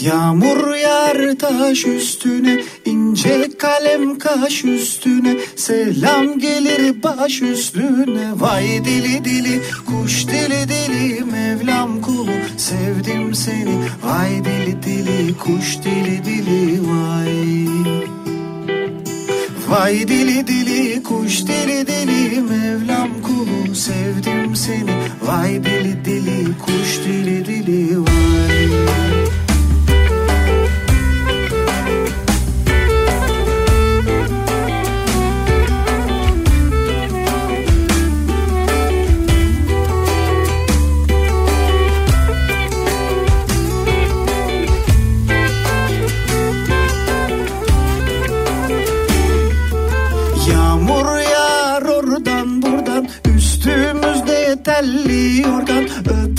Yağmur yağar taş üstüne ince kalem kaş üstüne. Selam gelir baş üstüne. Vay dili dili kuş dili dili Mevlam kulu sevdim seni. Vay dili dili kuş dili dili vay. Vay dili dili kuş dili dili Mevlam kulu sevdim seni. Vay dili dili kuş dili dili vay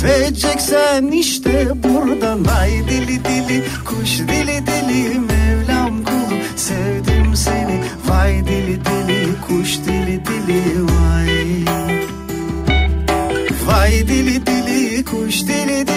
Öpeceksen işte buradan. Ay dili dili kuş dili dili Mevlam kulu sevdim seni. Vay dili dili kuş dili dili vay. Vay dili dili kuş dili dili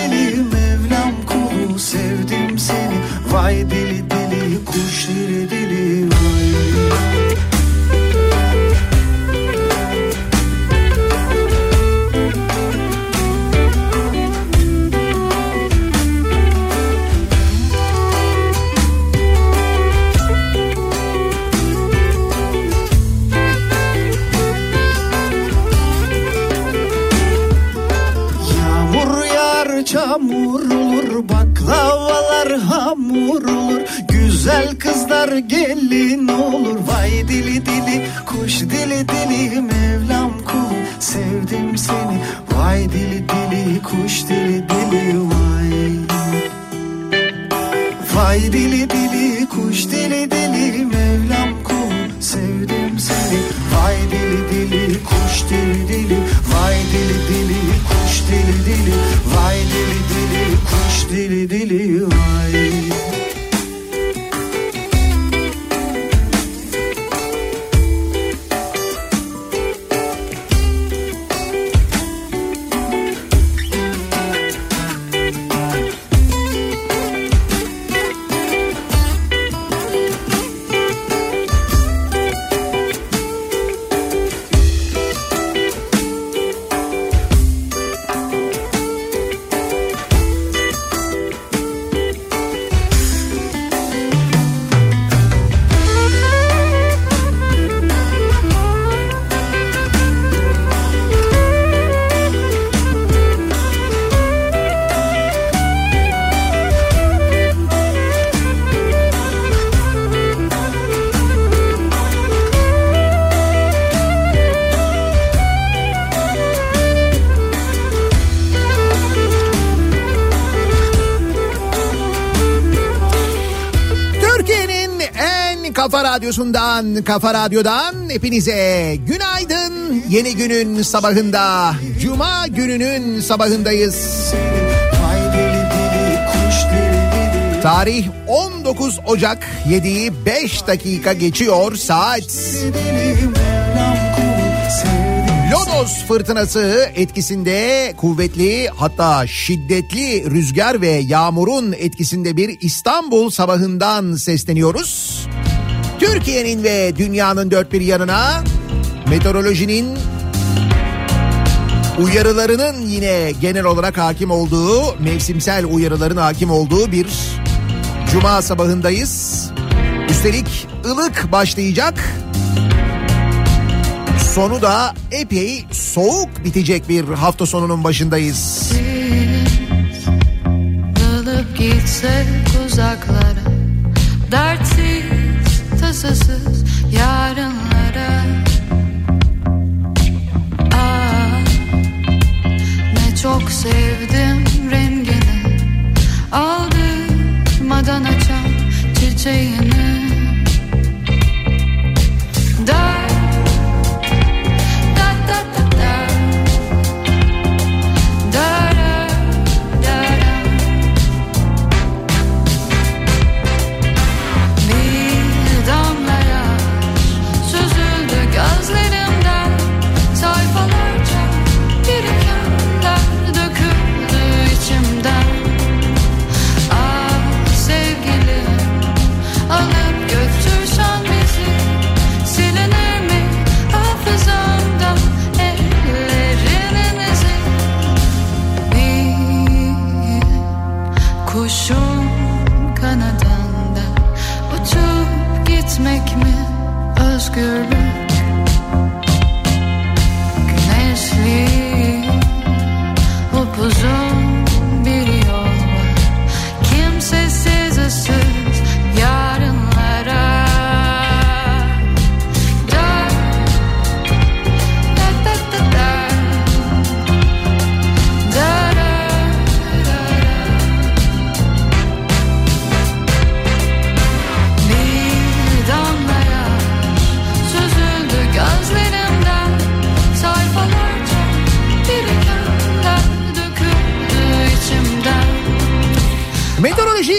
dili dili kuş dili dili Mevlam kul sevdim seni. Vay dili dili kuş dili dili Vay dili dili kuş dili dili Vay dili dili kuş dili dili vay. Türkiye'nin radyosundan, kafa radyodan hepinize günaydın. Yeni günün sabahında, cuma gününün sabahındayız. Tarih 19 Ocak 7'yi 5 dakika geçiyor saat. Lodos fırtınası etkisinde kuvvetli hatta şiddetli rüzgar ve yağmurun etkisinde bir İstanbul sabahından sesleniyoruz. Türkiye'nin ve dünyanın dört bir yanına meteorolojinin uyarılarının yine genel olarak hakim olduğu, mevsimsel uyarıların hakim olduğu bir Cuma sabahındayız. Üstelik ılık başlayacak. Sonu da epey soğuk bitecek bir hafta sonunun başındayız. Dalıp gitsek uzaklara Dertsiz, tasasız yarınlara. Aa, Ne çok sevdim rengini. Aldırmadan açan çiçeğini. Dar,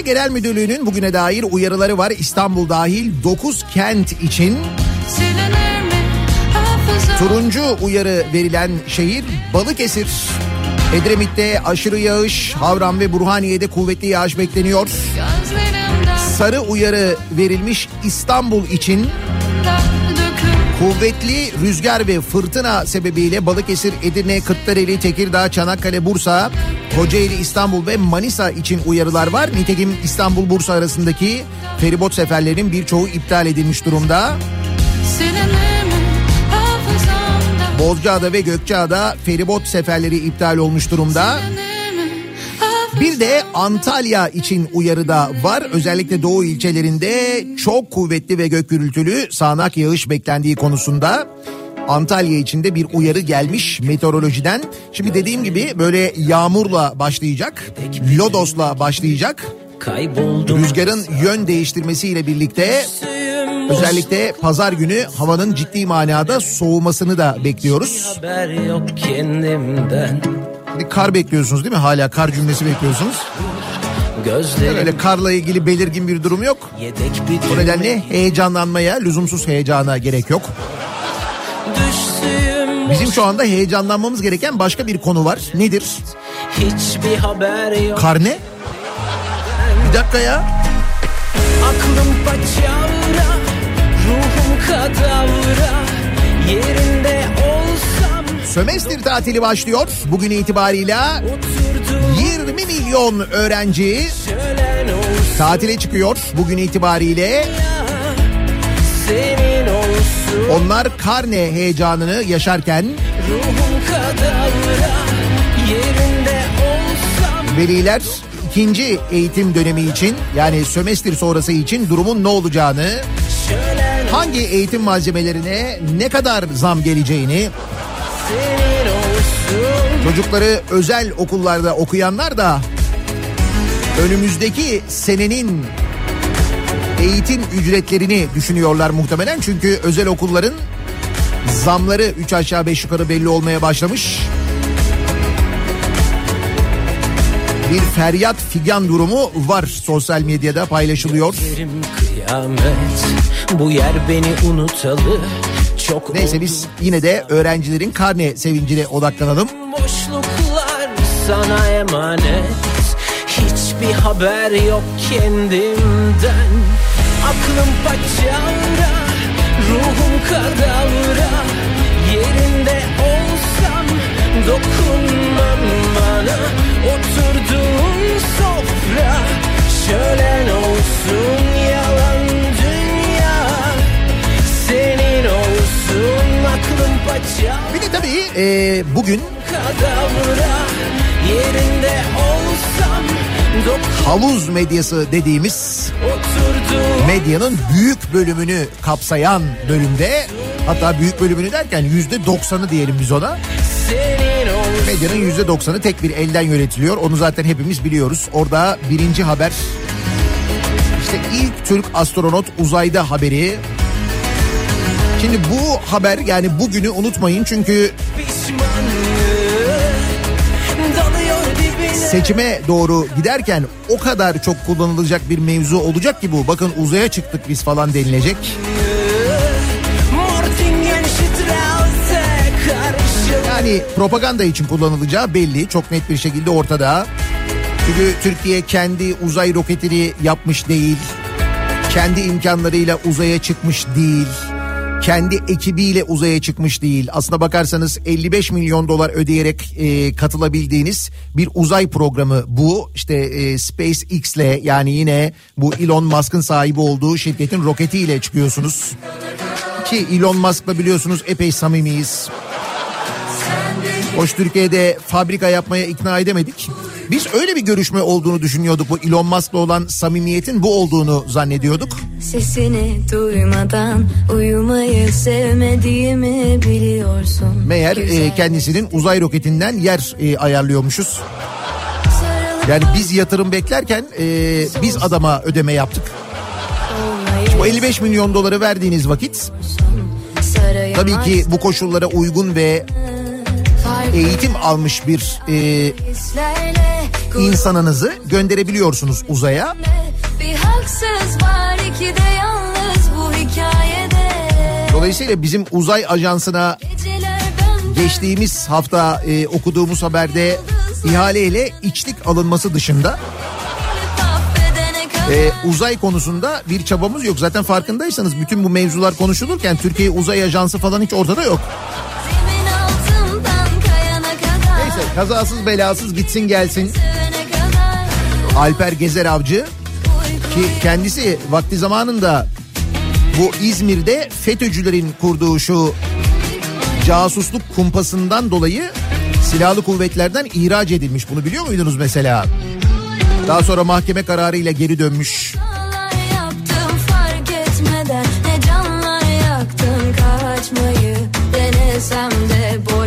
Genel Müdürlüğü'nün bugüne dair uyarıları var. İstanbul dahil 9 kent için turuncu uyarı verilen şehir Balıkesir. Edremit'te aşırı yağış, Havran ve Burhaniye'de kuvvetli yağış bekleniyor. Sarı uyarı verilmiş İstanbul için Kuvvetli rüzgar ve fırtına sebebiyle Balıkesir, Edirne, Kırklareli, Tekirdağ, Çanakkale, Bursa, Kocaeli, İstanbul ve Manisa için uyarılar var. Nitekim İstanbul-Bursa arasındaki feribot seferlerinin birçoğu iptal edilmiş durumda. Bozcaada ve Gökçeada feribot seferleri iptal olmuş durumda. Bir de Antalya için uyarı da var. Özellikle doğu ilçelerinde çok kuvvetli ve gök gürültülü sağanak yağış beklendiği konusunda. Antalya için de bir uyarı gelmiş meteorolojiden. Şimdi dediğim gibi böyle yağmurla başlayacak, lodosla başlayacak. Rüzgarın yön değiştirmesiyle birlikte özellikle pazar günü havanın ciddi manada soğumasını da bekliyoruz. Bir kar bekliyorsunuz değil mi? Hala kar cümlesi bekliyorsunuz. Gözlerim Öyle karla ilgili belirgin bir durum yok. O nedenle heyecanlanmaya, lüzumsuz heyecana gerek yok. Bizim şu anda heyecanlanmamız gereken başka bir konu var. Nedir? hiçbir haber yok Kar ne? Bir dakika ya. Aklım paçavra ruhum kadavra yerinde olsam Sömestr tatili başlıyor. Bugün itibarıyla oturdum 20 milyon öğrenci tatile çıkıyor. Bugün itibariyle olsun onlar karne heyecanını yaşarken veliler ikinci eğitim dönemi için yani sömestr sonrası için durumun ne olacağını, hangi eğitim malzemelerine ne kadar zam geleceğini, çocukları özel okullarda okuyanlar da önümüzdeki senenin eğitim ücretlerini düşünüyorlar muhtemelen. Çünkü özel okulların zamları 3 aşağı 5 yukarı belli olmaya başlamış. Bir feryat figan durumu var sosyal medyada paylaşılıyor. Kıyamet Bu yer beni unutalı Çok Neyse biz yine de öğrencilerin karne sevincine odaklanalım. Boşluklar sana emanet Hiçbir haber yok kendimden Aklım paçavra Ruhum kadavra. Yerinde olsam Dokunmam bana. Oturduğum sofra Şölen olsun yalan dünya. Senin olsun aklım paçam Bir de tabii e, bugün kadavra Yerinde olsam havuz medyası dediğimiz medyanın büyük bölümünü kapsayan bölümde hatta büyük bölümünü derken yüzde doksanı diyelim biz ona. Medyanın yüzde doksanı tek bir elden yönetiliyor. Onu zaten hepimiz biliyoruz. Orada birinci haber işte ilk Türk astronot uzayda haberi. Şimdi bu haber yani bugünü unutmayın çünkü seçime doğru giderken o kadar çok kullanılacak bir mevzu olacak ki bu. Bakın uzaya çıktık biz falan denilecek. Yani propaganda için kullanılacağı belli. Çok net bir şekilde ortada. Çünkü Türkiye kendi uzay roketini yapmış değil. Kendi imkanlarıyla uzaya çıkmış değil. Kendi ekibiyle uzaya çıkmış değil. Aslına bakarsanız 55 milyon dolar ödeyerek e, katılabildiğiniz bir uzay programı bu. İşte e, SpaceX'le yani yine bu Elon Musk'ın sahibi olduğu şirketin roketiyle çıkıyorsunuz. Ki Elon Musk'la biliyorsunuz epey samimiyiz. Hoş Türkiye'de fabrika yapmaya ikna edemedik. Biz öyle bir görüşme olduğunu düşünüyorduk. Bu Elon Musk'la olan samimiyetin bu olduğunu zannediyorduk. Sesini duymadan uyumayı sevmediğimi biliyorsun. Meğer e, kendisinin uzay roketinden yer e, ayarlıyormuşuz. Yani biz yatırım beklerken e, biz adama ödeme yaptık. olmayı Bu 55 milyon doları verdiğiniz vakit tabii ki bu koşullara uygun ve eğitim almış bir e, insanınızı gönderebiliyorsunuz uzaya. Dolayısıyla bizim uzay ajansına geçtiğimiz hafta e, okuduğumuz haberde ihaleyle içlik alınması dışında e, uzay konusunda bir çabamız yok. Zaten farkındaysanız bütün bu mevzular konuşulurken Türkiye Uzay Ajansı falan hiç ortada yok. Kazasız belasız gitsin gelsin Alper Gezer Avcı ki kendisi vakti zamanında bu İzmir'de FETÖ'cülerin kurduğu şu casusluk kumpasından dolayı silahlı kuvvetlerden ihraç edilmiş. Bunu biliyor muydunuz mesela? Daha sonra mahkeme kararıyla geri dönmüş. Fark etmeden yaktım kaçmayı Denesem de boş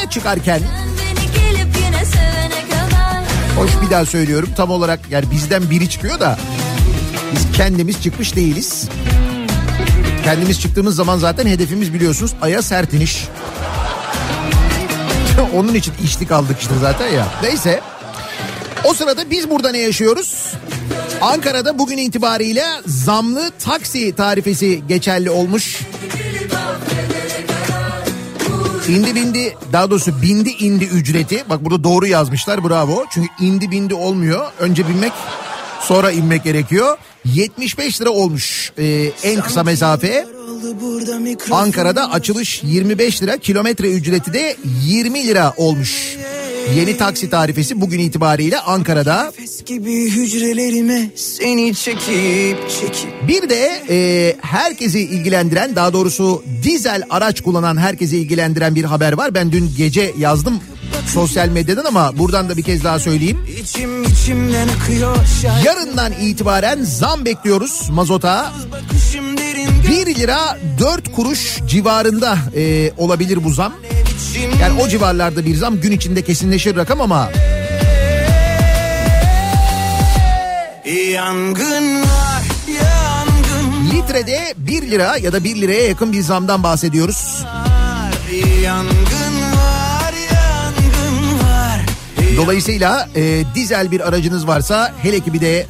Uzaya çıkarken hoş bir daha söylüyorum tam olarak yani bizden biri çıkıyor da biz kendimiz çıkmış değiliz. Kendimiz çıktığımız zaman zaten hedefimiz biliyorsunuz aya sert iniş. Onun için içlik aldık işte zaten ya. Neyse. O sırada biz burada ne yaşıyoruz? Ankara'da bugün itibariyle zamlı taksi tarifesi geçerli olmuş. İndi bindi daha doğrusu bindi indi ücreti. Bak burada doğru yazmışlar bravo. Çünkü indi bindi olmuyor. Önce binmek sonra inmek gerekiyor. 75 lira olmuş ee, en kısa mesafe. Ankara'da açılış 25 lira kilometre ücreti de 20 lira olmuş. Yeni taksi tarifesi bugün itibariyle Ankara'da. Bir de e, herkesi ilgilendiren daha doğrusu dizel araç kullanan herkesi ilgilendiren bir haber var. Ben dün gece yazdım sosyal medyadan ama buradan da bir kez daha söyleyeyim. içim akıyor Yarından itibaren zam bekliyoruz mazota. bakışım derin 1 lira 4 kuruş civarında e, olabilir bu zam. Yani o civarlarda bir zam gün içinde kesinleşir rakam ama Yangın var yangın Litrede 1 lira ya da 1 liraya yakın bir zamdan bahsediyoruz. Yangın var yangın var Dolayısıyla e, dizel bir aracınız varsa hele ki bir de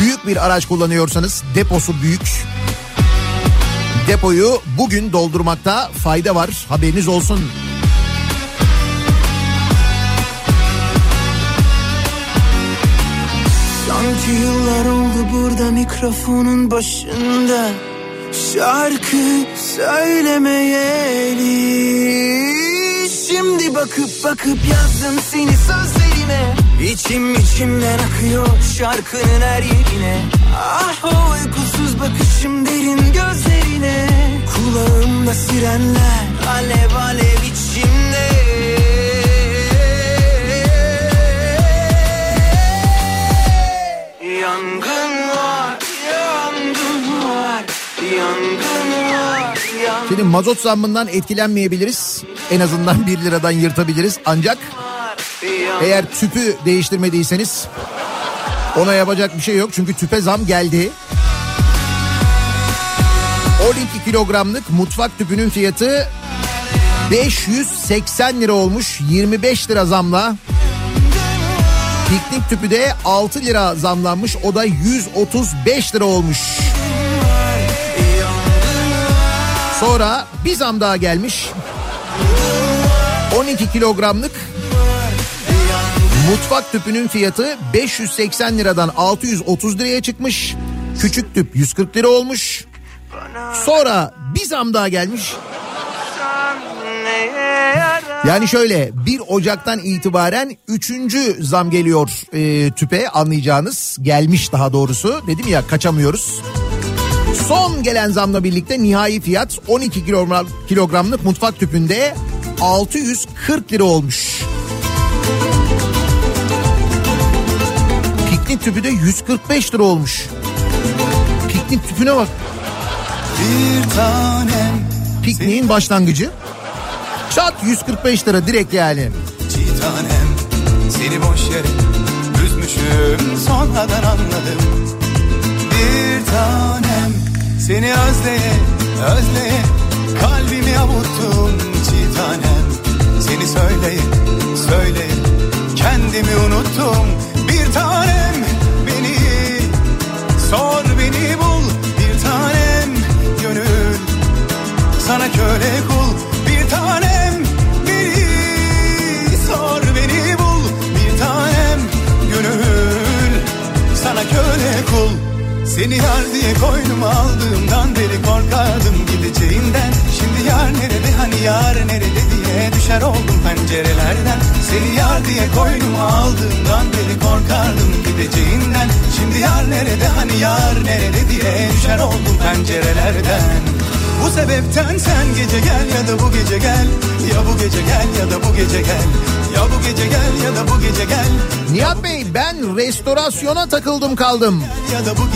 büyük bir araç kullanıyorsanız deposu büyük. Depoyu bugün doldurmakta fayda var. Haberiniz olsun. Sanki yıllar oldu burada mikrofonun başında. Şarkı söylemeyeli Şimdi bakıp bakıp yazdım seni sözlerime İçim içimden akıyor şarkının her yerine. Ah o uykusuz bakışım derin gözlerine. Kulağımda sirenler alev alev içimde Şimdi mazot zammından etkilenmeyebiliriz. En azından 1 liradan yırtabiliriz. Ancak eğer tüpü değiştirmediyseniz ona yapacak bir şey yok. Çünkü tüpe zam geldi. 12 kilogramlık mutfak tüpünün fiyatı 580 lira olmuş 25 lira zamla. Piknik tüpü de 6 lira zamlanmış o da 135 lira olmuş. Sonra bir zam daha gelmiş. 12 kilogramlık mutfak tüpünün fiyatı 580 liradan 630 liraya çıkmış. Küçük tüp 140 lira olmuş. Sonra bir zam daha gelmiş. Yani şöyle 1 Ocak'tan itibaren 3. zam geliyor e, tüpe anlayacağınız. Gelmiş daha doğrusu. Dedim ya kaçamıyoruz. Son gelen zamla birlikte nihai fiyat 12 kilogram, kilogramlık mutfak tüpünde 640 lira olmuş. Piknik tüpü de 145 lira olmuş. Piknik tüpüne bak. Bir tanem Pikniğin başlangıcı. Çat 145 lira direkt yani. Bir tanem seni boş yere üzmüşüm sonradan anladım Bir tanem. Seni özleye özleye kalbimi avuttum Çiğ tanem. Seni söyleye söyleye kendimi unuttum. Bir tanem beni sor beni bul. Bir tanem gönül sana köle kul. Bir tanem beni sor beni bul. Bir tanem gönül sana köle kul seni yar diye koynuma aldığımdan beri korkardım gideceğinden. Şimdi yar nerede hani yar nerede diye düşer oldum pencerelerden. Seni yar diye koynuma aldığımdan beri korkardım gideceğinden. Şimdi yar nerede hani yar nerede diye düşer oldum pencerelerden bu sebepten sen gece gel ya da bu gece gel Ya bu gece gel ya da bu gece gel Ya bu gece gel ya da bu gece gel Nihat Bey ben restorasyona takıldım kaldım.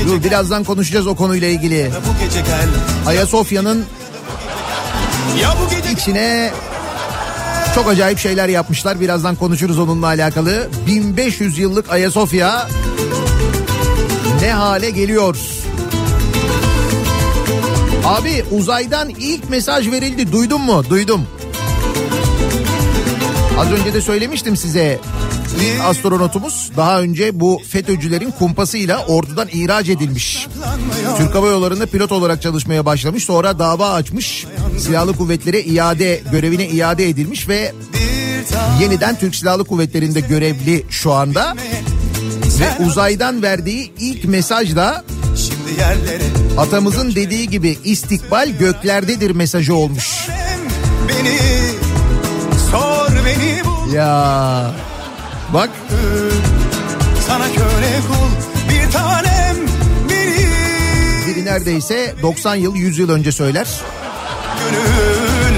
Dur birazdan konuşacağız o konuyla ilgili. ya da bu gece gel Ayasofya'nın içine çok acayip şeyler yapmışlar. Birazdan konuşuruz onunla alakalı. 1500 yıllık Ayasofya ne hale geliyor? Abi uzaydan ilk mesaj verildi. Duydun mu? Duydum. Az önce de söylemiştim size. Astronotumuz daha önce bu FETÖ'cülerin kumpasıyla ordudan ihraç edilmiş. Türk Hava Yolları'nda pilot olarak çalışmaya başlamış. Sonra dava açmış. Silahlı kuvvetlere iade görevine iade edilmiş ve yeniden Türk Silahlı Kuvvetleri'nde görevli şu anda. Ve uzaydan verdiği ilk mesaj da Şimdi yerlere. Atamızın dediği gibi istikbal göklerdedir mesajı olmuş. Beni sor beni bul. Ya. Bak. Sana köle kul bir tanem beni biri neredeyse 90 yıl 100 yıl önce söyler. Gönül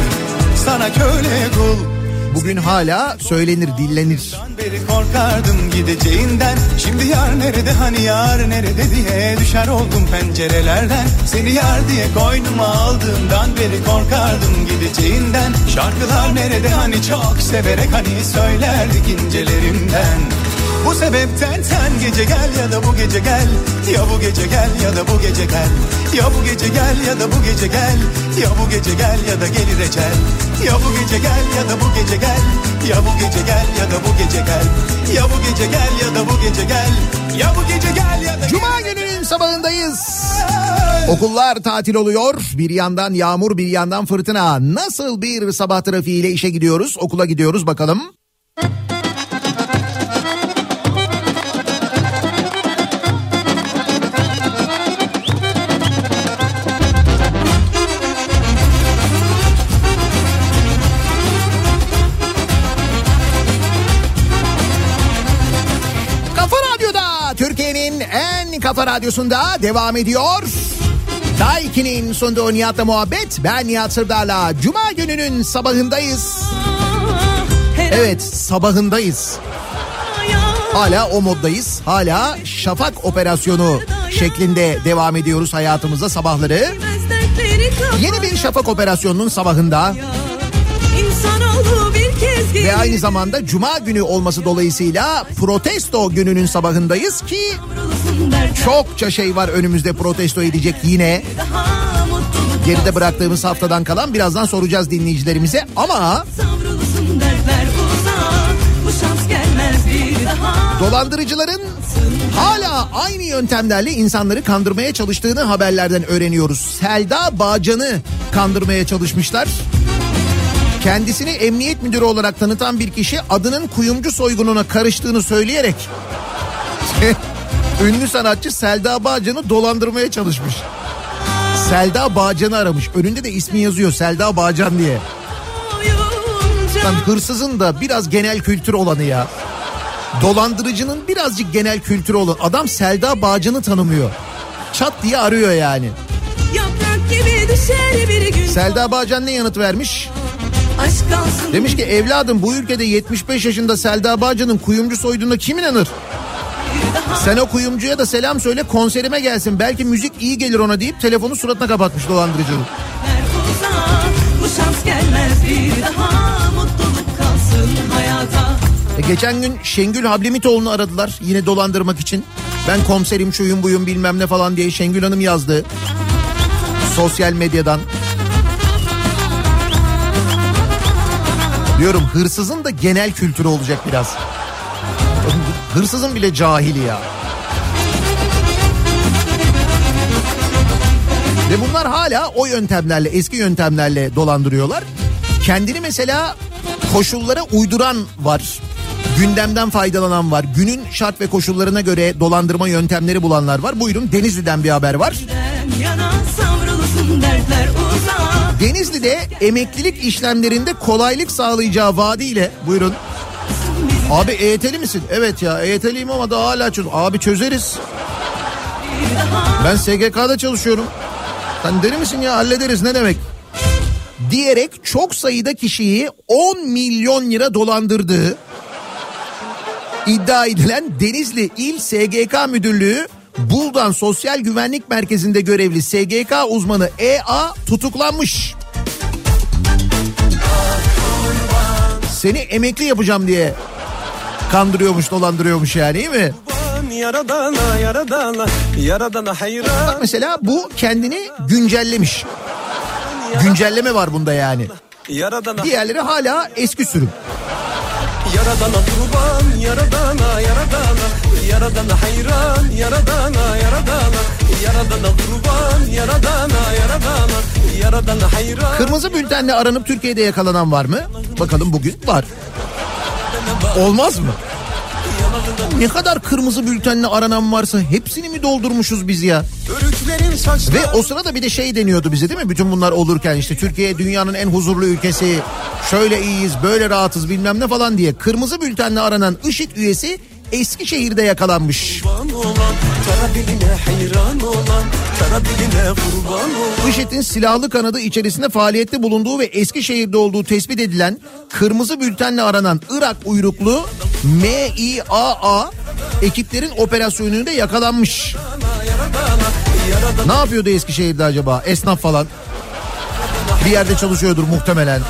sana köle kul Bugün hala söylenir, dillenir. Beri korkardım gideceğinden. Şimdi yar nerede hani yar nerede diye Düşer oldum pencerelerden. Seni yar diye koynuma aldığımdan beri korkardım gideceğinden. Şarkılar nerede hani çok severek hani söylerdik incelerimden Bu sebepten sen gece gel ya da bu gece gel Ya bu gece gel ya da bu gece gel Ya bu gece gel ya da bu gece gel Ya bu gece gel ya da gelir ecel Ya bu gece gel ya da bu gece gel Ya bu gece gel ya da bu gece gel Ya bu gece gel ya da bu gece gel Ya bu gece gel ya da Cuma gününün sabahındayız. Okullar tatil oluyor. Bir yandan yağmur bir yandan fırtına. Nasıl bir sabah trafiğiyle işe gidiyoruz? Okula gidiyoruz bakalım. Kafa radyosunda devam ediyor. Daiki'nin sunduğu Nihat'la muhabbet. Ben Nihat Sırdar'la Cuma gününün sabahındayız. Evet sabahındayız. Hala o moddayız. Hala şafak operasyonu şeklinde devam ediyoruz hayatımızda sabahları. Yeni bir şafak operasyonunun sabahında ve aynı zamanda cuma günü olması dolayısıyla protesto gününün sabahındayız ki çokça şey var önümüzde protesto edecek yine. Geride bıraktığımız haftadan kalan birazdan soracağız dinleyicilerimize ama dolandırıcıların hala aynı yöntemlerle insanları kandırmaya çalıştığını haberlerden öğreniyoruz. Selda Bağcan'ı kandırmaya çalışmışlar. Kendisini emniyet müdürü olarak tanıtan bir kişi adının kuyumcu soygununa karıştığını söyleyerek ünlü sanatçı Selda Bağcan'ı dolandırmaya çalışmış. Selda Bağcan'ı aramış. Önünde de ismi yazıyor Selda Bağcan diye. Lan hırsızın da biraz genel kültür olanı ya. Dolandırıcının birazcık genel kültür olan adam Selda Bağcan'ı tanımıyor. Çat diye arıyor yani. Selda Bağcan ne yanıt vermiş? Demiş ki evladım bu ülkede 75 yaşında Selda Bağcan'ın kuyumcu soyduğuna kim inanır? Sen o kuyumcuya da selam söyle konserime gelsin. Belki müzik iyi gelir ona deyip telefonu suratına kapatmış dolandırıcının. E, geçen gün Şengül Hablemitoğlu'nu aradılar yine dolandırmak için. Ben komiserim şuyum buyum bilmem ne falan diye Şengül Hanım yazdı. Sosyal medyadan. Diyorum hırsızın da genel kültürü olacak biraz. Hırsızın bile cahili ya. Ve bunlar hala o yöntemlerle, eski yöntemlerle dolandırıyorlar. Kendini mesela koşullara uyduran var. Gündemden faydalanan var. Günün şart ve koşullarına göre dolandırma yöntemleri bulanlar var. Buyurun Denizli'den bir haber var. Yana dertler uzak Denizli'de emeklilik işlemlerinde kolaylık sağlayacağı vaadiyle buyurun. Abi EYT'li misin? Evet ya EYT'liyim ama daha hala çöz. Abi çözeriz. Ben SGK'da çalışıyorum. Sen deli misin ya hallederiz ne demek? Diyerek çok sayıda kişiyi 10 milyon lira dolandırdığı iddia edilen Denizli İl SGK Müdürlüğü Buldan Sosyal Güvenlik Merkezi'nde görevli SGK uzmanı EA tutuklanmış. Seni emekli yapacağım diye kandırıyormuş dolandırıyormuş yani değil mi? Yaradana yaradana yaradana hayran Bak mesela bu kendini güncellemiş. Güncelleme var bunda yani. Yaradana Diğerleri hala eski sürüm. yaradana kurban yaradana yaradana yaradana hayran yaradana yaradana yaradana kurban yaradana yaradana yaradana hayran Kırmızı bültenle aranıp Türkiye'de yakalanan var mı? Bakalım bugün var. Olmaz mı? Ne kadar kırmızı bültenle aranan varsa hepsini mi doldurmuşuz biz ya? Ve o sırada bir de şey deniyordu bize değil mi? Bütün bunlar olurken işte Türkiye dünyanın en huzurlu ülkesi. Şöyle iyiyiz, böyle rahatız bilmem ne falan diye. Kırmızı bültenle aranan IŞİD üyesi Eskişehir'de yakalanmış. IŞİD'in silahlı kanadı içerisinde faaliyette bulunduğu ve Eskişehir'de olduğu tespit edilen kırmızı bültenle aranan Irak uyruklu MİAA ekiplerin operasyonunda yakalanmış. Ne yapıyordu Eskişehir'de acaba? Esnaf falan. Bir yerde çalışıyordur muhtemelen.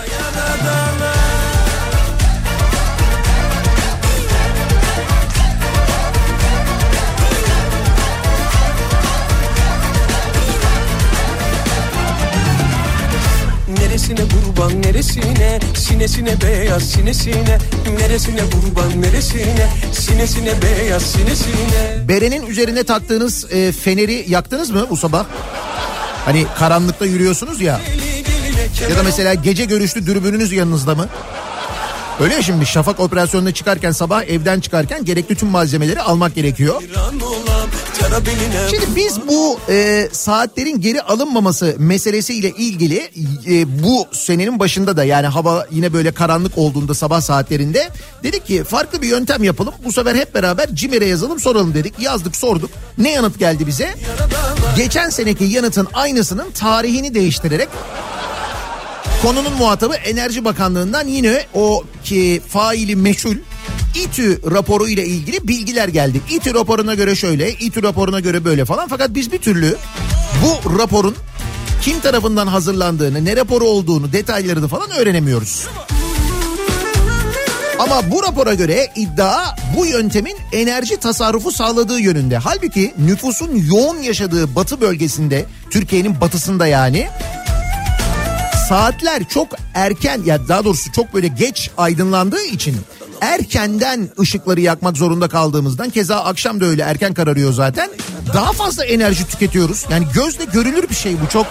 Kurban neresine Sinesine beyaz sinesine Neresine kurban neresine Sinesine beyaz sinesine Berenin üzerine taktığınız e, feneri yaktınız mı bu sabah? Hani karanlıkta yürüyorsunuz ya. Ya da mesela gece görüşlü dürbününüz yanınızda mı? Öyle ya şimdi şafak operasyonuna çıkarken sabah evden çıkarken gerekli tüm malzemeleri almak gerekiyor. Şimdi biz bu e, saatlerin geri alınmaması meselesiyle ilgili e, bu senenin başında da yani hava yine böyle karanlık olduğunda sabah saatlerinde dedik ki farklı bir yöntem yapalım. Bu sefer hep beraber CİMER'e yazalım soralım dedik. Yazdık sorduk. Ne yanıt geldi bize? Geçen seneki yanıtın aynısının tarihini değiştirerek Konunun muhatabı Enerji Bakanlığı'ndan yine o ki faili meçhul İTÜ raporu ile ilgili bilgiler geldi. İTÜ raporuna göre şöyle, İTÜ raporuna göre böyle falan. Fakat biz bir türlü bu raporun kim tarafından hazırlandığını, ne raporu olduğunu, detaylarını falan öğrenemiyoruz. Ama bu rapora göre iddia bu yöntemin enerji tasarrufu sağladığı yönünde. Halbuki nüfusun yoğun yaşadığı batı bölgesinde, Türkiye'nin batısında yani saatler çok erken ya daha doğrusu çok böyle geç aydınlandığı için erkenden ışıkları yakmak zorunda kaldığımızdan keza akşam da öyle erken kararıyor zaten. Daha fazla enerji tüketiyoruz. Yani gözle görülür bir şey bu çok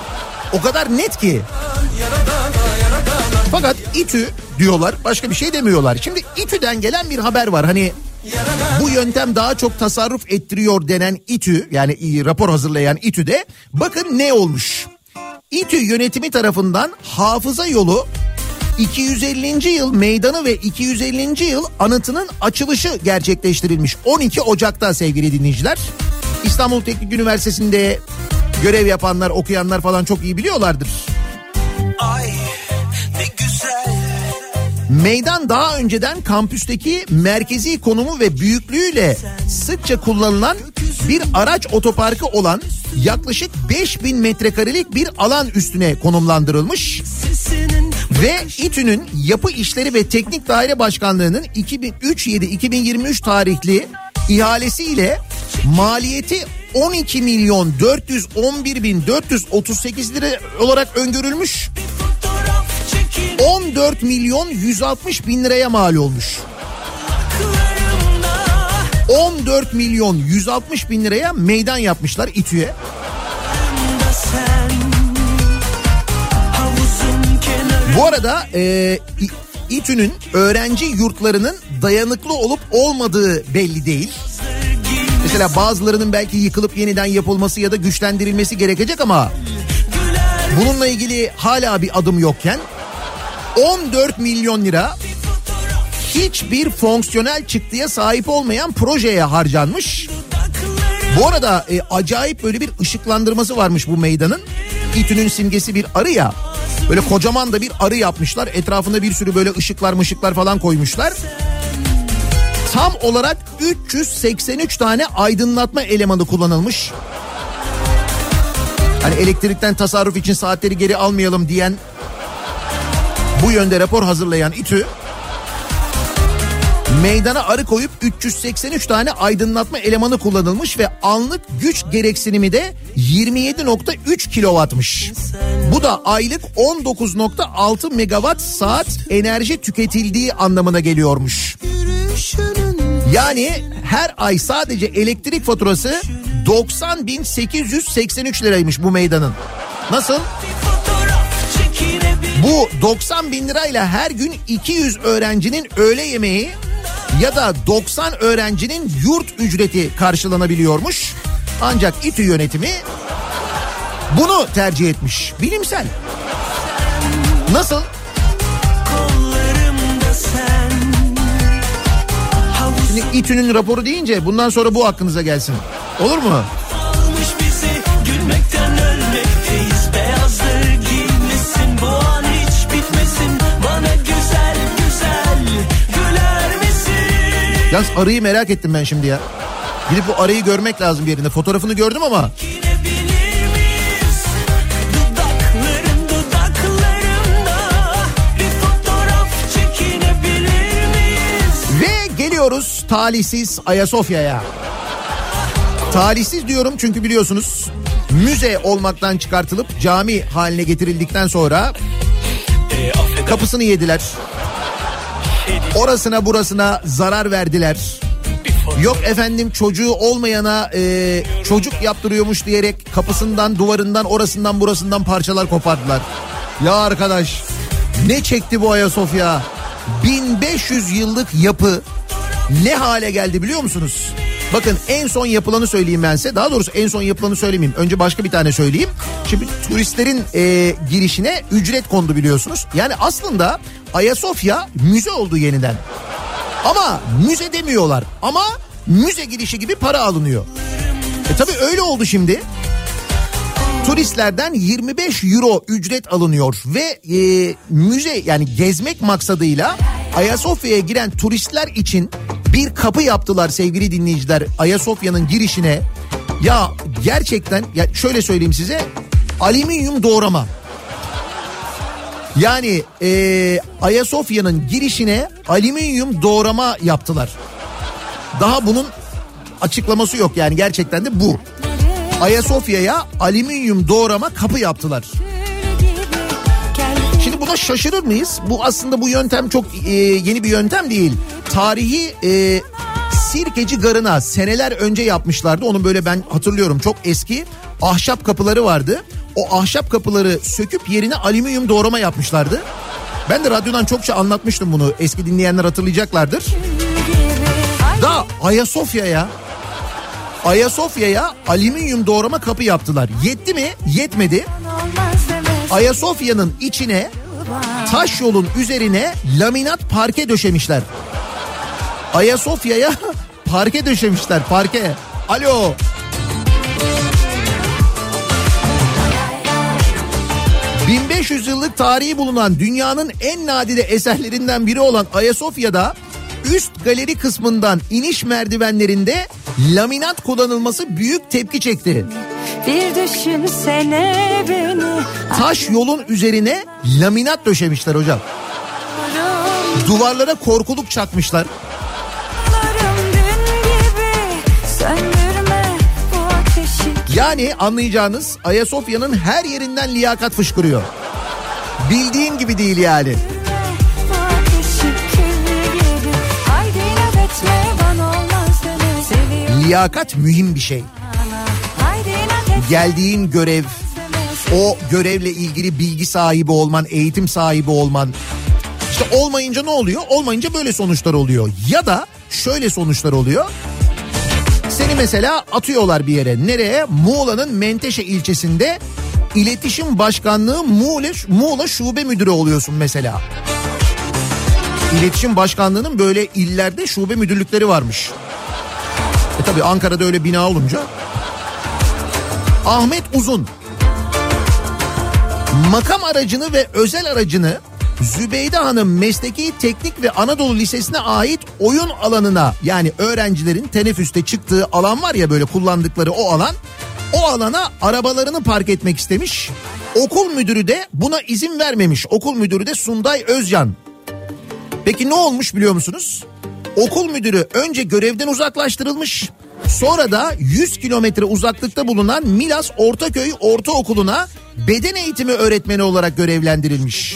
o kadar net ki. Fakat İTÜ diyorlar başka bir şey demiyorlar. Şimdi İTÜ'den gelen bir haber var hani bu yöntem daha çok tasarruf ettiriyor denen İTÜ yani rapor hazırlayan İTÜ'de bakın ne olmuş. İTÜ yönetimi tarafından hafıza yolu 250. yıl meydanı ve 250. yıl anıtının açılışı gerçekleştirilmiş. 12 Ocak'ta sevgili dinleyiciler. İstanbul Teknik Üniversitesi'nde görev yapanlar, okuyanlar falan çok iyi biliyorlardır. Ay ne güzel Meydan daha önceden kampüsteki merkezi konumu ve büyüklüğüyle sıkça kullanılan bir araç otoparkı olan yaklaşık 5000 metrekarelik bir alan üstüne konumlandırılmış. Ve İTÜ'nün Yapı İşleri ve Teknik Daire Başkanlığı'nın 2003-7-2023 tarihli ihalesiyle maliyeti 12 milyon 411 bin 438 lira olarak öngörülmüş. 14 milyon 160 bin liraya mal olmuş. 14 milyon 160 bin liraya meydan yapmışlar İTÜ'ye. Bu arada e, İTÜ'nün öğrenci yurtlarının dayanıklı olup olmadığı belli değil. Mesela bazılarının belki yıkılıp yeniden yapılması ya da güçlendirilmesi gerekecek ama bununla ilgili hala bir adım yokken 14 milyon lira hiçbir fonksiyonel çıktıya sahip olmayan projeye harcanmış. Bu arada e, acayip böyle bir ışıklandırması varmış bu meydanın. İTÜ'nün simgesi bir arı ya. Böyle kocaman da bir arı yapmışlar. Etrafında bir sürü böyle ışıklar mışıklar falan koymuşlar. Tam olarak 383 tane aydınlatma elemanı kullanılmış. Hani elektrikten tasarruf için saatleri geri almayalım diyen bu yönde rapor hazırlayan İTÜ meydana arı koyup 383 tane aydınlatma elemanı kullanılmış ve anlık güç gereksinimi de 27.3 kilowattmış. Bu da aylık 19.6 megawatt saat enerji tüketildiği anlamına geliyormuş. Yani her ay sadece elektrik faturası 90.883 liraymış bu meydanın. Nasıl? Bu 90 bin lirayla her gün 200 öğrencinin öğle yemeği ya da 90 öğrencinin yurt ücreti karşılanabiliyormuş. Ancak İTÜ yönetimi bunu tercih etmiş. Bilimsel. Nasıl? Şimdi İTÜ'nün raporu deyince bundan sonra bu aklınıza gelsin. Olur mu? Yalnız arıyı merak ettim ben şimdi ya. Gidip bu arıyı görmek lazım bir yerinde. Fotoğrafını gördüm ama? Ve geliyoruz talihsiz Ayasofya'ya. Talihsiz diyorum çünkü biliyorsunuz müze olmaktan çıkartılıp cami haline getirildikten sonra E Kapısını yediler. Orasına burasına zarar verdiler. Yok efendim çocuğu olmayana e, çocuk yaptırıyormuş diyerek kapısından duvarından orasından burasından parçalar kopardılar. Ya arkadaş ne çekti bu Ayasofya? 1500 yıllık yapı ne hale geldi biliyor musunuz? Bakın en son yapılanı söyleyeyim ben size. Daha doğrusu en son yapılanı söylemeyeyim. Önce başka bir tane söyleyeyim. Şimdi turistlerin e, girişine ücret kondu biliyorsunuz. Yani aslında Ayasofya müze oldu yeniden. Ama müze demiyorlar. Ama müze girişi gibi para alınıyor. E tabii öyle oldu şimdi. Turistlerden 25 euro ücret alınıyor ve e, müze yani gezmek maksadıyla Ayasofya'ya giren turistler için bir kapı yaptılar sevgili dinleyiciler Ayasofya'nın girişine. Ya gerçekten ya şöyle söyleyeyim size alüminyum doğrama. Yani e, Ayasofya'nın girişine alüminyum doğrama yaptılar. Daha bunun açıklaması yok yani gerçekten de bu. Ayasofya'ya alüminyum doğrama kapı yaptılar. Buna şaşırır mıyız? Bu aslında bu yöntem çok e, yeni bir yöntem değil. Tarihi e, Sirkeci Garı'na seneler önce yapmışlardı. Onu böyle ben hatırlıyorum çok eski ahşap kapıları vardı. O ahşap kapıları söküp yerine alüminyum doğrama yapmışlardı. Ben de radyodan çokça anlatmıştım bunu. Eski dinleyenler hatırlayacaklardır. Da Ayasofya'ya Ayasofya'ya alüminyum doğrama kapı yaptılar. Yetti mi? Yetmedi. Ayasofya'nın içine taş yolun üzerine laminat parke döşemişler. Ayasofya'ya parke döşemişler parke. Alo. ...1500 yıllık tarihi bulunan dünyanın en nadide eserlerinden biri olan Ayasofya'da... ...üst galeri kısmından iniş merdivenlerinde laminat kullanılması büyük tepki çekti. Bir düşünsene beni Taş yolun üzerine laminat döşemişler hocam. Duvarlara korkuluk çakmışlar. Yani anlayacağınız Ayasofya'nın her yerinden liyakat fışkırıyor. Bildiğin gibi değil yani. Liyakat mühim bir şey. Geldiğin görev, o görevle ilgili bilgi sahibi olman, eğitim sahibi olman. İşte olmayınca ne oluyor? Olmayınca böyle sonuçlar oluyor. Ya da şöyle sonuçlar oluyor. Seni mesela atıyorlar bir yere. Nereye? Muğla'nın Menteşe ilçesinde İletişim Başkanlığı Muğla, Muğla Şube Müdürü oluyorsun mesela. İletişim Başkanlığı'nın böyle illerde şube müdürlükleri varmış. E tabi Ankara'da öyle bina olunca. Ahmet Uzun. Makam aracını ve özel aracını Zübeyde Hanım Mesleki Teknik ve Anadolu Lisesi'ne ait oyun alanına yani öğrencilerin teneffüste çıktığı alan var ya böyle kullandıkları o alan o alana arabalarını park etmek istemiş. Okul müdürü de buna izin vermemiş. Okul müdürü de Sunday Özcan. Peki ne olmuş biliyor musunuz? Okul müdürü önce görevden uzaklaştırılmış. Sonra da 100 kilometre uzaklıkta bulunan Milas Ortaköy Ortaokulu'na beden eğitimi öğretmeni olarak görevlendirilmiş.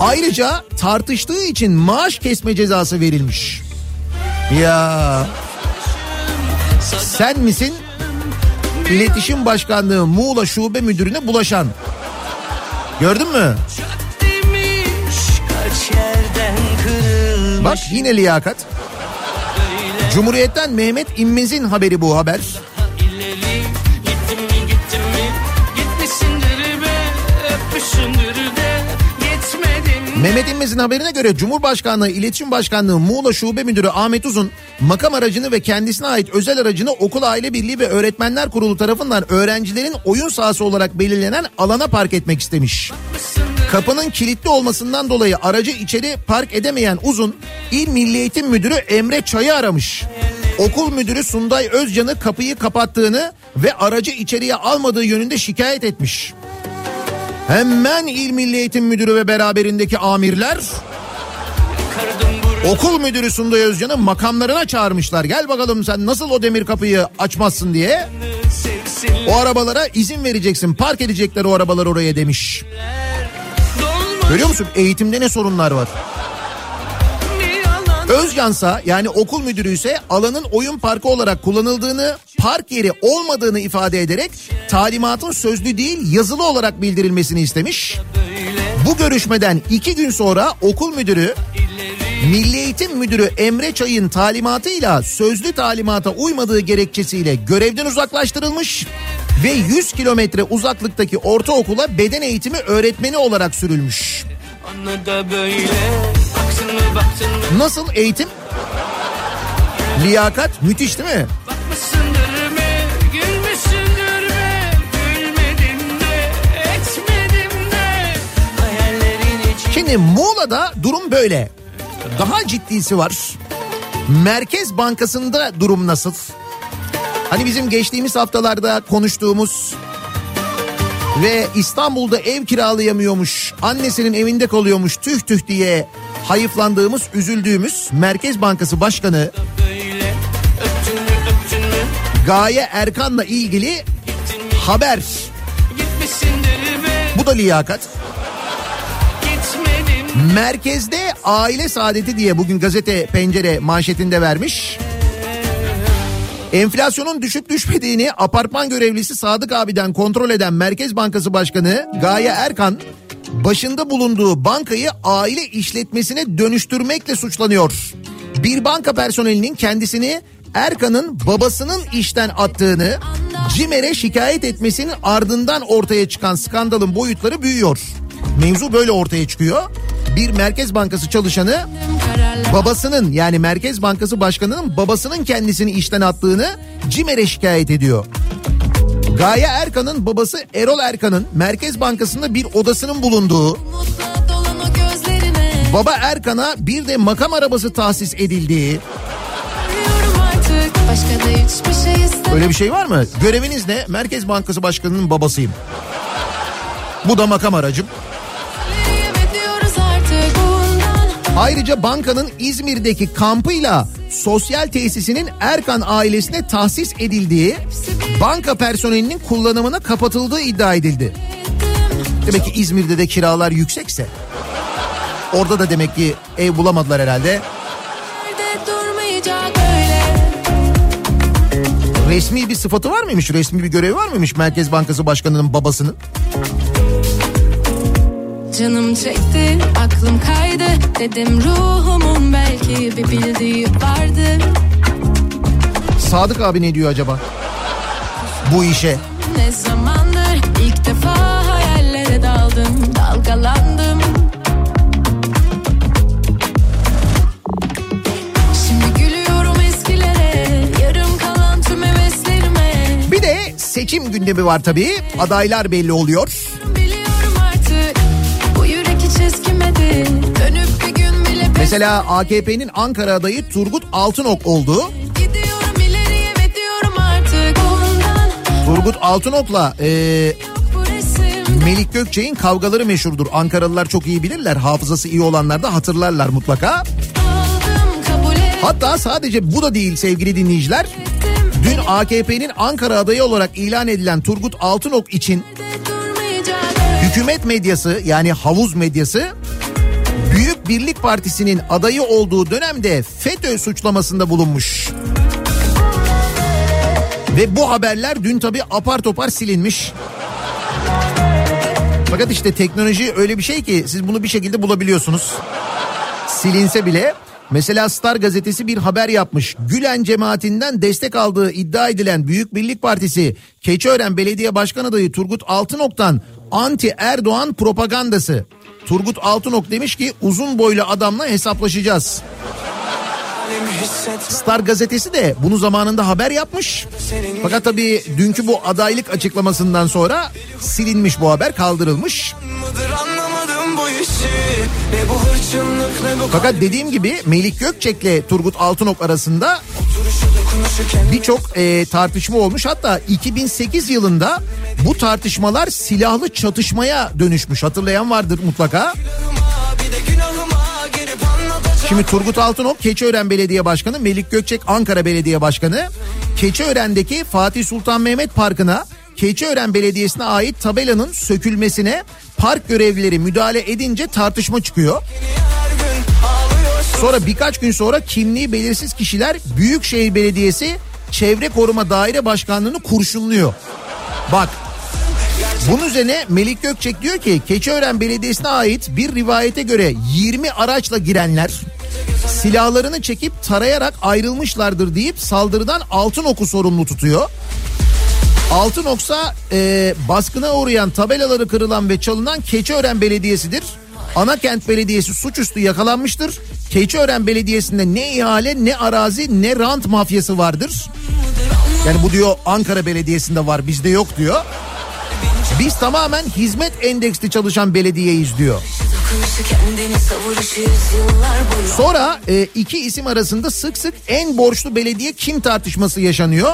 Ayrıca tartıştığı için maaş kesme cezası verilmiş. Ya sen misin İletişim Başkanlığı Muğla Şube Müdürü'ne bulaşan? Gördün mü? Bak yine liyakat. Cumhuriyet'ten Mehmet İmmez'in haberi bu haber. Mehmet İmmez'in haberine göre Cumhurbaşkanlığı İletişim Başkanlığı Muğla Şube Müdürü Ahmet Uzun makam aracını ve kendisine ait özel aracını Okul Aile Birliği ve Öğretmenler Kurulu tarafından öğrencilerin oyun sahası olarak belirlenen alana park etmek istemiş. Kapının kilitli olmasından dolayı aracı içeri park edemeyen Uzun İl Milli Eğitim Müdürü Emre Çay'ı aramış. Okul müdürü Sunday Özcan'ı kapıyı kapattığını ve aracı içeriye almadığı yönünde şikayet etmiş. Hemen İl Milli Eğitim Müdürü ve beraberindeki amirler okul müdürü Sunday Özcan'ı makamlarına çağırmışlar. Gel bakalım sen nasıl o demir kapıyı açmazsın diye. O arabalara izin vereceksin park edecekler o arabalar oraya demiş. Görüyor musun eğitimde ne sorunlar var? Özcansa yani okul müdürü ise alanın oyun parkı olarak kullanıldığını, park yeri olmadığını ifade ederek talimatın sözlü değil yazılı olarak bildirilmesini istemiş. Bu görüşmeden iki gün sonra okul müdürü Milli Eğitim Müdürü Emre Çay'ın talimatıyla sözlü talimata uymadığı gerekçesiyle görevden uzaklaştırılmış ve 100 kilometre uzaklıktaki ortaokula beden eğitimi öğretmeni olarak sürülmüş. Anladı böyle Nasıl eğitim? Liyakat müthiş değil mi? Şimdi Muğla'da durum böyle. Daha ciddisi var. Merkez Bankası'nda durum nasıl? Hani bizim geçtiğimiz haftalarda konuştuğumuz ve İstanbul'da ev kiralayamıyormuş, annesinin evinde kalıyormuş tüh tüh diye hayıflandığımız, üzüldüğümüz Merkez Bankası Başkanı Gaye Erkan'la ilgili haber. Bu da liyakat. Merkezde aile saadeti diye bugün gazete pencere manşetinde vermiş. Enflasyonun düşüp düşmediğini apartman görevlisi Sadık abiden kontrol eden Merkez Bankası Başkanı Gaye Erkan başında bulunduğu bankayı aile işletmesine dönüştürmekle suçlanıyor. Bir banka personelinin kendisini Erkan'ın babasının işten attığını CİMER'e şikayet etmesinin ardından ortaya çıkan skandalın boyutları büyüyor. Mevzu böyle ortaya çıkıyor. Bir Merkez Bankası çalışanı babasının yani Merkez Bankası Başkanı'nın babasının kendisini işten attığını CİMER'e şikayet ediyor. Gaye Erkan'ın babası Erol Erkan'ın Merkez Bankası'nda bir odasının bulunduğu baba Erkan'a bir de makam arabası tahsis edildiği öyle bir şey var mı? Göreviniz ne? Merkez Bankası Başkanı'nın babasıyım. Bu da makam aracım. Ayrıca bankanın İzmir'deki kampıyla sosyal tesisinin Erkan ailesine tahsis edildiği banka personelinin kullanımına kapatıldığı iddia edildi. Demek ki İzmir'de de kiralar yüksekse orada da demek ki ev bulamadılar herhalde. Resmi bir sıfatı var mıymış? Resmi bir görevi var mıymış Merkez Bankası Başkanı'nın babasının? Canım çekti, aklım kaydı Dedim ruhumun belki bir bildiği vardı Sadık abi ne diyor acaba? Bu işe. Ne zamandır ilk defa hayallere daldım Dalgalandım Şimdi gülüyorum eskilere Yarım kalan tüm heveslerime Bir de seçim gündemi var tabii. Adaylar belli oluyor. Mesela AKP'nin Ankara adayı Turgut Altınok oldu. Turgut Altınok'la e, Melik Gökçek'in kavgaları meşhurdur. Ankaralılar çok iyi bilirler. Hafızası iyi olanlar da hatırlarlar mutlaka. Hatta sadece bu da değil sevgili dinleyiciler. Dün AKP'nin Ankara adayı olarak ilan edilen Turgut Altınok için hükümet medyası yani havuz medyası Büyük Birlik Partisi'nin adayı olduğu dönemde FETÖ suçlamasında bulunmuş. Ve bu haberler dün tabii apar topar silinmiş. Fakat işte teknoloji öyle bir şey ki siz bunu bir şekilde bulabiliyorsunuz. Silinse bile Mesela Star gazetesi bir haber yapmış. Gülen cemaatinden destek aldığı iddia edilen Büyük Birlik Partisi Keçiören Belediye Başkan adayı Turgut Altınok'tan anti Erdoğan propagandası. Turgut Altınok demiş ki uzun boylu adamla hesaplaşacağız. Star gazetesi de bunu zamanında haber yapmış. Fakat tabii dünkü bu adaylık açıklamasından sonra silinmiş bu haber kaldırılmış. Fakat dediğim gibi Melik Gökçek'le Turgut Altınok arasında birçok e, tartışma olmuş. Hatta 2008 yılında bu tartışmalar silahlı çatışmaya dönüşmüş. Hatırlayan vardır mutlaka. Şimdi Turgut Altınok Keçiören Belediye Başkanı, Melik Gökçek Ankara Belediye Başkanı. Keçiören'deki Fatih Sultan Mehmet Parkı'na Keçiören Belediyesi'ne ait tabelanın sökülmesine park görevlileri müdahale edince tartışma çıkıyor. Sonra birkaç gün sonra kimliği belirsiz kişiler Büyükşehir Belediyesi Çevre Koruma Daire Başkanlığı'nı kurşunluyor. Bak bunun üzerine Melik Gökçek diyor ki Keçiören Belediyesi'ne ait bir rivayete göre 20 araçla girenler silahlarını çekip tarayarak ayrılmışlardır deyip saldırıdan Altınoku sorumlu tutuyor. Altınoksa e, baskına uğrayan tabelaları kırılan ve çalınan Keçiören Belediyesi'dir. Anakent Belediyesi suçüstü yakalanmıştır. Keçiören Belediyesi'nde ne ihale ne arazi ne rant mafyası vardır. Yani bu diyor Ankara Belediyesi'nde var bizde yok diyor. Biz tamamen hizmet endeksli çalışan belediyeyiz diyor. Sonra e, iki isim arasında sık sık en borçlu belediye kim tartışması yaşanıyor.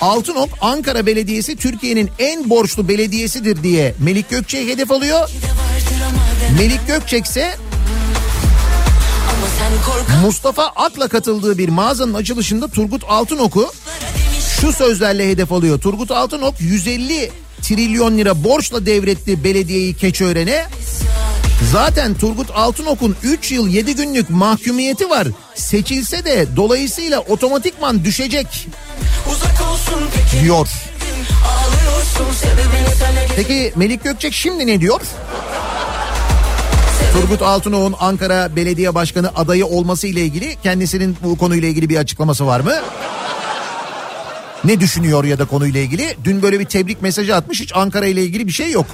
Altınok Ankara Belediyesi Türkiye'nin en borçlu belediyesidir diye Melik Gökçek'e hedef alıyor. Melik Gökçek ise Mustafa Ak'la katıldığı bir mağazanın açılışında Turgut Altınok'u şu sözlerle hedef alıyor. Turgut Altınok 150 trilyon lira borçla devretti belediyeyi Keçiören'e. Zaten Turgut Altınok'un 3 yıl 7 günlük mahkumiyeti var. Seçilse de dolayısıyla otomatikman düşecek diyor. Peki Melik Gökçek şimdi ne diyor? Turgut Altınok'un Ankara Belediye Başkanı adayı olması ile ilgili kendisinin bu konuyla ilgili bir açıklaması var mı? Ne düşünüyor ya da konuyla ilgili? Dün böyle bir tebrik mesajı atmış hiç Ankara ile ilgili bir şey yok.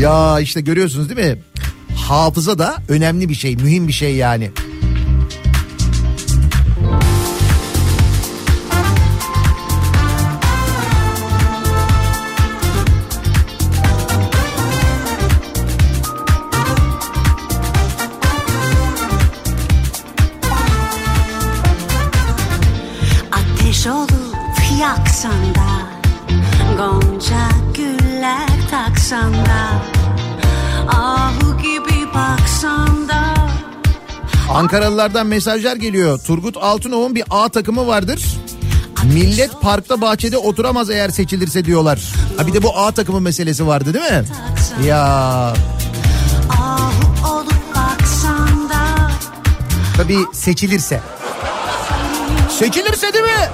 Ya işte görüyorsunuz değil mi? Hafıza da önemli bir şey, mühim bir şey yani. Ankaralılardan mesajlar geliyor. Turgut Altınok'un bir A takımı vardır. Millet parkta bahçede oturamaz eğer seçilirse diyorlar. Ha bir de bu A takımı meselesi vardı değil mi? Ya tabii seçilirse. Seçilirse değil mi?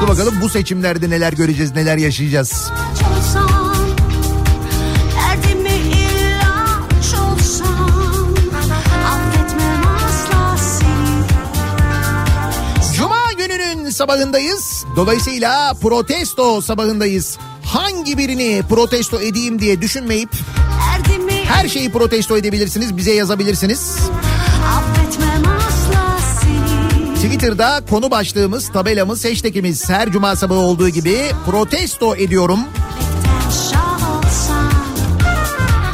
Dur bakalım bu seçimlerde neler göreceğiz, neler yaşayacağız. olsan sabahındayız. Dolayısıyla protesto sabahındayız. Hangi birini protesto edeyim diye düşünmeyip her şeyi protesto edebilirsiniz, bize yazabilirsiniz. Twitter'da konu başlığımız, tabelamız, hashtagimiz her cuma sabahı olduğu gibi protesto ediyorum.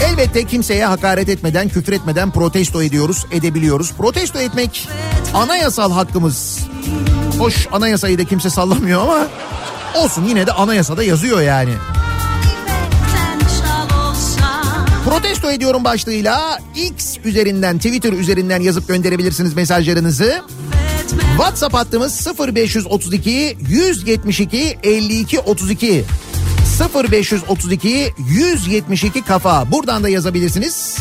Elbette kimseye hakaret etmeden, küfür etmeden protesto ediyoruz, edebiliyoruz. Protesto etmek anayasal hakkımız. Hoş anayasayı da kimse sallamıyor ama olsun yine de anayasada yazıyor yani. Protesto ediyorum başlığıyla X üzerinden, Twitter üzerinden yazıp gönderebilirsiniz mesajlarınızı. WhatsApp hattımız 0532 172 52 32 0532 172 kafa. Buradan da yazabilirsiniz.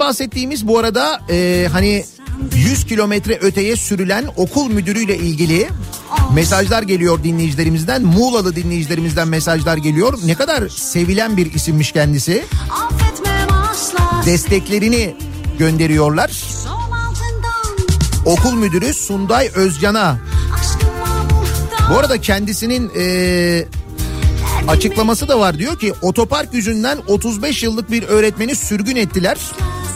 Bahsettiğimiz bu arada e, hani 100 kilometre öteye sürülen okul müdürüyle ilgili mesajlar geliyor dinleyicilerimizden. Muğlalı dinleyicilerimizden mesajlar geliyor. Ne kadar sevilen bir isimmiş kendisi. Desteklerini gönderiyorlar. Okul müdürü Sunday Özcan'a. Bu arada kendisinin e, açıklaması da var. Diyor ki otopark yüzünden 35 yıllık bir öğretmeni sürgün ettiler.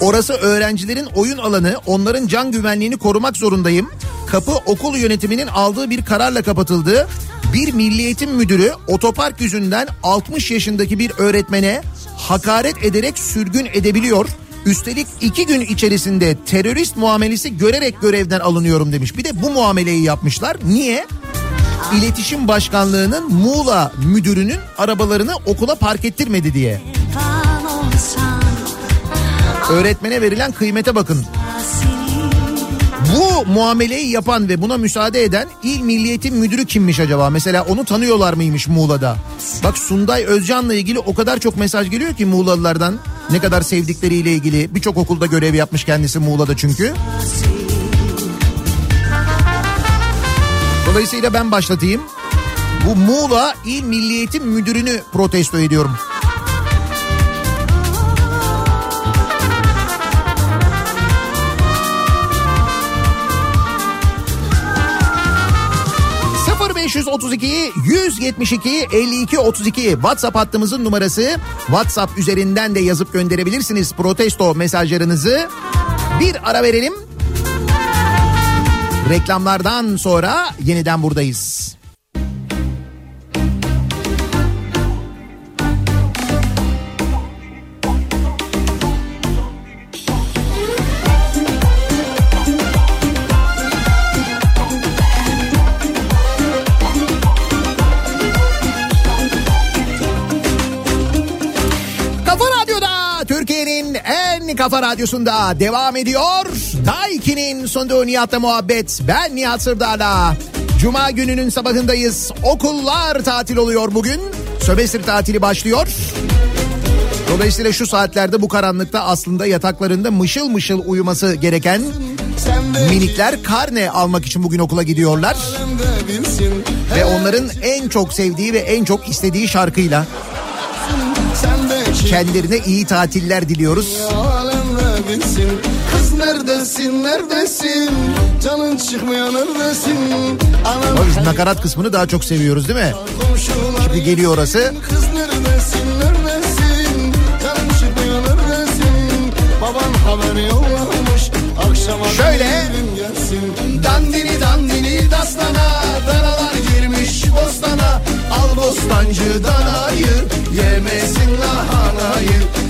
Orası öğrencilerin oyun alanı. Onların can güvenliğini korumak zorundayım. Kapı okul yönetiminin aldığı bir kararla kapatıldı. Bir milli eğitim müdürü otopark yüzünden 60 yaşındaki bir öğretmene hakaret ederek sürgün edebiliyor. Üstelik iki gün içerisinde terörist muamelesi görerek görevden alınıyorum demiş. Bir de bu muameleyi yapmışlar. Niye? İletişim Başkanlığı'nın Muğla müdürünün arabalarını okula park ettirmedi diye. Öğretmene verilen kıymete bakın. Bu muameleyi yapan ve buna müsaade eden İl Milliyetin Müdürü kimmiş acaba? Mesela onu tanıyorlar mıymış Muğla'da? Bak Sunday Özcan'la ilgili o kadar çok mesaj geliyor ki Muğlalılardan. Ne kadar sevdikleriyle ilgili. Birçok okulda görev yapmış kendisi Muğla'da çünkü. Dolayısıyla ben başlatayım. Bu Muğla İl Milliyetin Müdürünü protesto ediyorum. ...0532 172 52 32 WhatsApp hattımızın numarası. WhatsApp üzerinden de yazıp gönderebilirsiniz protesto mesajlarınızı. Bir ara verelim. Reklamlardan sonra yeniden buradayız. Kafa radyosunda devam ediyor. Daiki'nin sunduğu Nihat'la muhabbet. Ben Nihat Sırdar'la. Cuma gününün sabahındayız. Okullar tatil oluyor bugün. Sömestr tatili başlıyor. Dolayısıyla şu saatlerde bu karanlıkta aslında yataklarında mışıl mışıl uyuması gereken minikler karne almak için bugün okula gidiyorlar. Ve onların en çok sevdiği ve en çok istediği şarkıyla kendilerine iyi tatiller diliyoruz. Bilsin Kız neredesin? Neredesin? Canın çıkmıyor neredesin? Anam Ama biz nakarat kısmını daha çok seviyoruz değil mi? Şimdi geliyor orası. Kız neredesin? Neredesin? Canın çıkmıyor neredesin? Baban haber yollamış. Akşama Şöyle. Dandini dandini dastana Danalar girmiş bostana. Al bostancı danayı. Yemesin lahanayı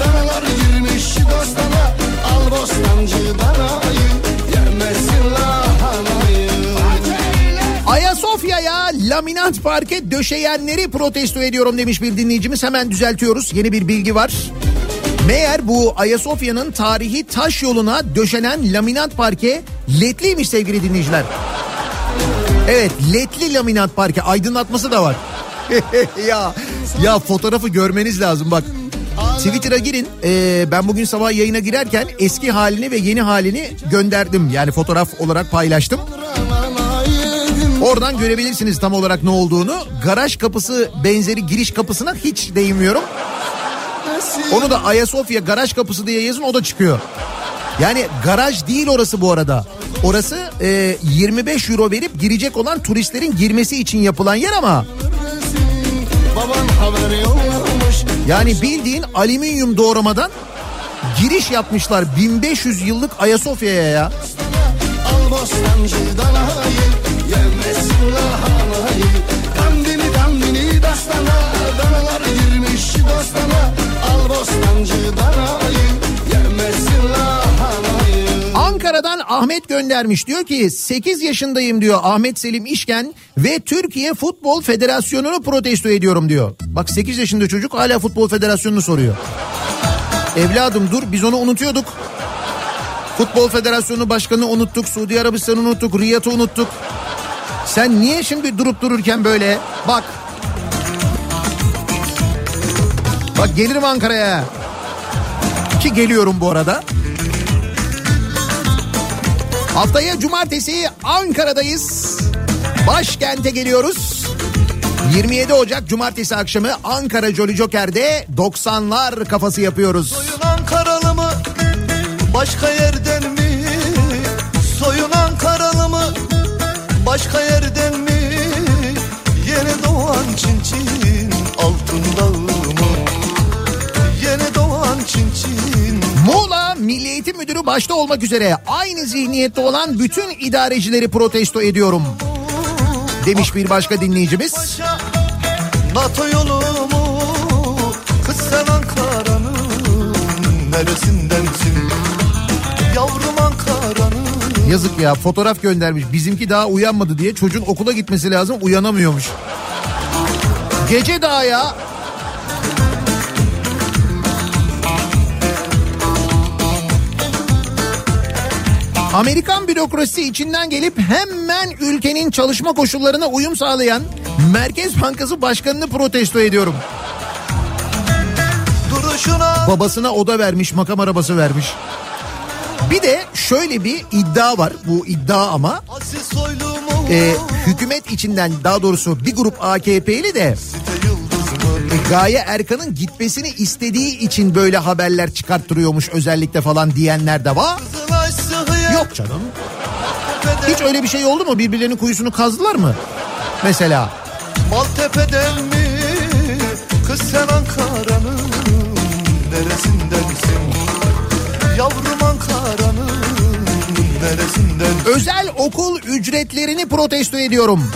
Danalar girmiş bostana Al bostancı danayı Yemesin lahanayı Ayasofya'ya laminat parke döşeyenleri protesto ediyorum demiş bir dinleyicimiz. Hemen düzeltiyoruz. Yeni bir bilgi var. Meğer bu Ayasofya'nın tarihi taş yoluna döşenen laminat parke ledliymiş sevgili dinleyiciler. Evet ledli laminat parke aydınlatması da var. ya ya fotoğrafı görmeniz lazım bak. Twitter'a girin. Ee, ben bugün sabah yayına girerken eski halini ve yeni halini gönderdim. Yani fotoğraf olarak paylaştım. Oradan görebilirsiniz tam olarak ne olduğunu. Garaj kapısı benzeri giriş kapısına hiç değinmiyorum. Onu da Ayasofya garaj kapısı diye yazın o da çıkıyor. Yani garaj değil orası bu arada. Orası e, 25 euro verip girecek olan turistlerin girmesi için yapılan yer ama Baban haber yollamış yani bildiğin alüminyum doğramadan giriş yapmışlar 1500 yıllık Ayasofya'ya ya. Al bostancı danayı Ahmet göndermiş diyor ki 8 yaşındayım diyor Ahmet Selim İşken ve Türkiye Futbol Federasyonu'nu protesto ediyorum diyor. Bak 8 yaşında çocuk hala Futbol Federasyonu'nu soruyor. Evladım dur biz onu unutuyorduk. Futbol Federasyonu Başkanı unuttuk, Suudi Arabistan'ı unuttuk, Riyad'ı unuttuk. Sen niye şimdi durup dururken böyle bak. Bak gelirim Ankara'ya. Ki geliyorum bu arada. Haftaya cumartesi Ankara'dayız. Başkente geliyoruz. 27 Ocak cumartesi akşamı Ankara Jolly Joker'de 90'lar kafası yapıyoruz. Soyun Ankaralı mı? Başka yerden mi? Soyun Ankaralı mı? Başka yerden Muğla Milli Eğitim Müdürü başta olmak üzere aynı zihniyette olan bütün idarecileri protesto ediyorum. Demiş bir başka dinleyicimiz. NATO yolumu Kız sen Ankara'nın neresindensin Yavrum Ankara'nın Yazık ya fotoğraf göndermiş. Bizimki daha uyanmadı diye çocuğun okula gitmesi lazım uyanamıyormuş. Gece daha ya. Amerikan bürokrasisi içinden gelip hemen ülkenin çalışma koşullarına uyum sağlayan Merkez Bankası Başkanı'nı protesto ediyorum. Duruşuna Babasına oda vermiş, makam arabası vermiş. Bir de şöyle bir iddia var. Bu iddia ama e, hükümet içinden daha doğrusu bir grup AKP'li de e, Gaye Erkan'ın gitmesini istediği için böyle haberler çıkarttırıyormuş özellikle falan diyenler de var. Yok canım. Hiç öyle bir şey oldu mu? Birbirlerinin kuyusunu kazdılar mı? Mesela. Maltepe'den mi Kız sen Ankara'nın neresindensin Yavrum Ankara'nın neresindensin Özel okul ücretlerini protesto ediyorum.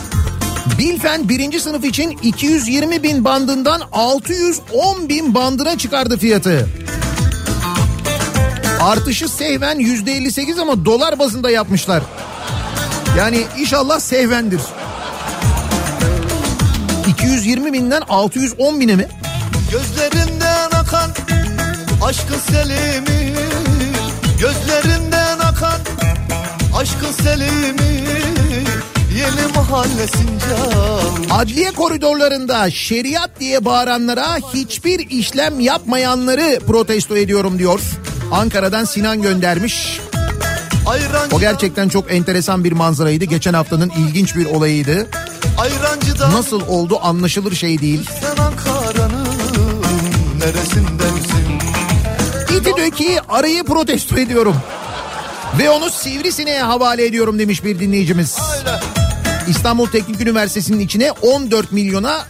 Bilfen birinci sınıf için 220 bin bandından 610 bin bandına çıkardı fiyatı. Artışı sehven %58 ama dolar bazında yapmışlar. Yani inşallah sehvendir. 220 binden 610 bine mi? Gözlerinden akan aşkın selimi Gözlerinden akan aşkın selimi Yeni mahallesince Adliye koridorlarında şeriat diye bağıranlara hiçbir işlem yapmayanları protesto ediyorum diyor. Ankara'dan Sinan göndermiş. O gerçekten çok enteresan bir manzaraydı. Geçen haftanın ilginç bir olayıydı. Nasıl oldu anlaşılır şey değil. neresindensin İTİDÖKİ arayı protesto ediyorum. Ve onu sivrisineğe havale ediyorum demiş bir dinleyicimiz. İstanbul Teknik Üniversitesi'nin içine 14 milyona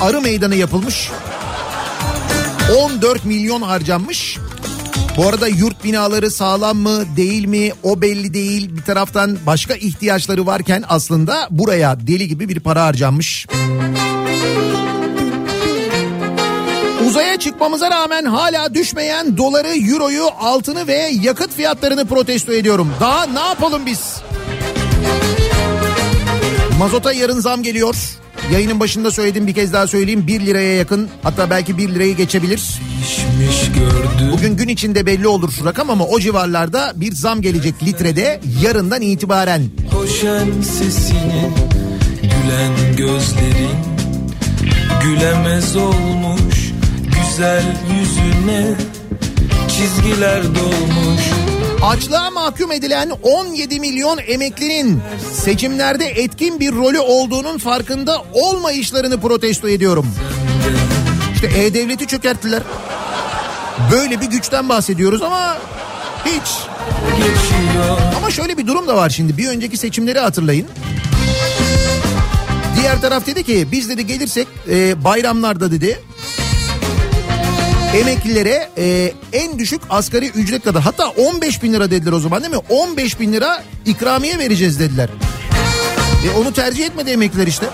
arı meydanı yapılmış. 14 milyon harcanmış. Bu arada yurt binaları sağlam mı değil mi o belli değil. Bir taraftan başka ihtiyaçları varken aslında buraya deli gibi bir para harcanmış. Uzaya çıkmamıza rağmen hala düşmeyen doları, euroyu, altını ve yakıt fiyatlarını protesto ediyorum. Daha ne yapalım biz? Mazota yarın zam geliyor. Yayının başında söyledim bir kez daha söyleyeyim 1 liraya yakın hatta belki 1 lirayı geçebilir. Bugün gün içinde belli olur rakam ama o civarlarda bir zam gelecek litrede yarından itibaren. Koşan sesinin gülen gözlerin gülemez olmuş güzel yüzüne çizgiler dolmuş. Açlığa mahkum edilen 17 milyon emeklinin seçimlerde etkin bir rolü olduğunun farkında olmayışlarını protesto ediyorum. İşte E-Devlet'i çökerttiler. Böyle bir güçten bahsediyoruz ama hiç. Ama şöyle bir durum da var şimdi. Bir önceki seçimleri hatırlayın. Diğer taraf dedi ki biz dedi gelirsek e, bayramlarda dedi emeklilere e, en düşük asgari ücret kadar hatta 15 bin lira dediler o zaman değil mi? 15 bin lira ikramiye vereceğiz dediler. E, onu tercih etmedi emekliler işte.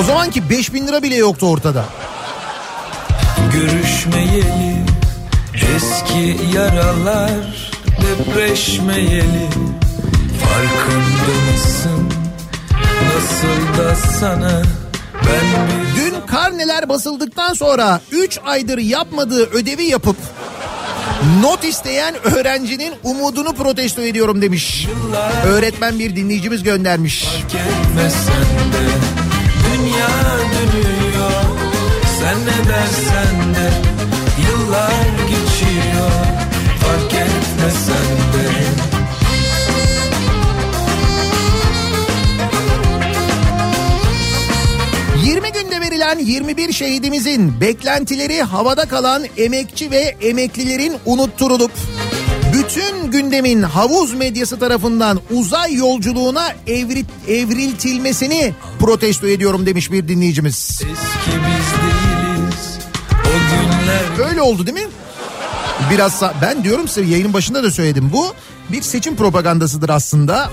O zamanki 5 bin lira bile yoktu ortada. Görüşmeyeli eski yaralar depreşmeyeli farkında mısın nasıl da sana ben bir Dün karneler basıldıktan sonra 3 aydır yapmadığı ödevi yapıp not isteyen öğrencinin umudunu protesto ediyorum demiş. Öğretmen bir dinleyicimiz göndermiş. dünya dönüyor sen ne dersen de yıllar 20 günde verilen 21 şehidimizin beklentileri havada kalan emekçi ve emeklilerin unutturulup bütün gündemin havuz medyası tarafından uzay yolculuğuna evri, evriltilmesini protesto ediyorum demiş bir dinleyicimiz. Eski biz değiliz o günler Öyle oldu değil mi? Biraz ben diyorum size yayının başında da söyledim bu bir seçim propagandasıdır aslında.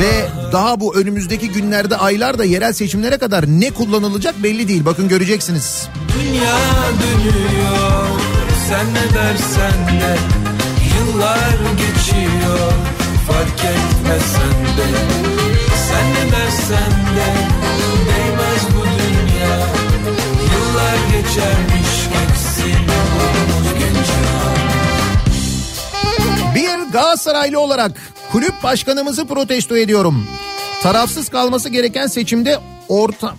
Ve daha bu önümüzdeki günlerde aylarda yerel seçimlere kadar ne kullanılacak belli değil. Bakın göreceksiniz. Dünya dönüyor Sen ne dersen de Yıllar geçiyor Fark etmesen de Sen ne dersen de Değmez bu dünya Yıllar geçermiş geçsin Umut genç Galatasaraylı olarak kulüp başkanımızı protesto ediyorum. Tarafsız kalması gereken seçimde orta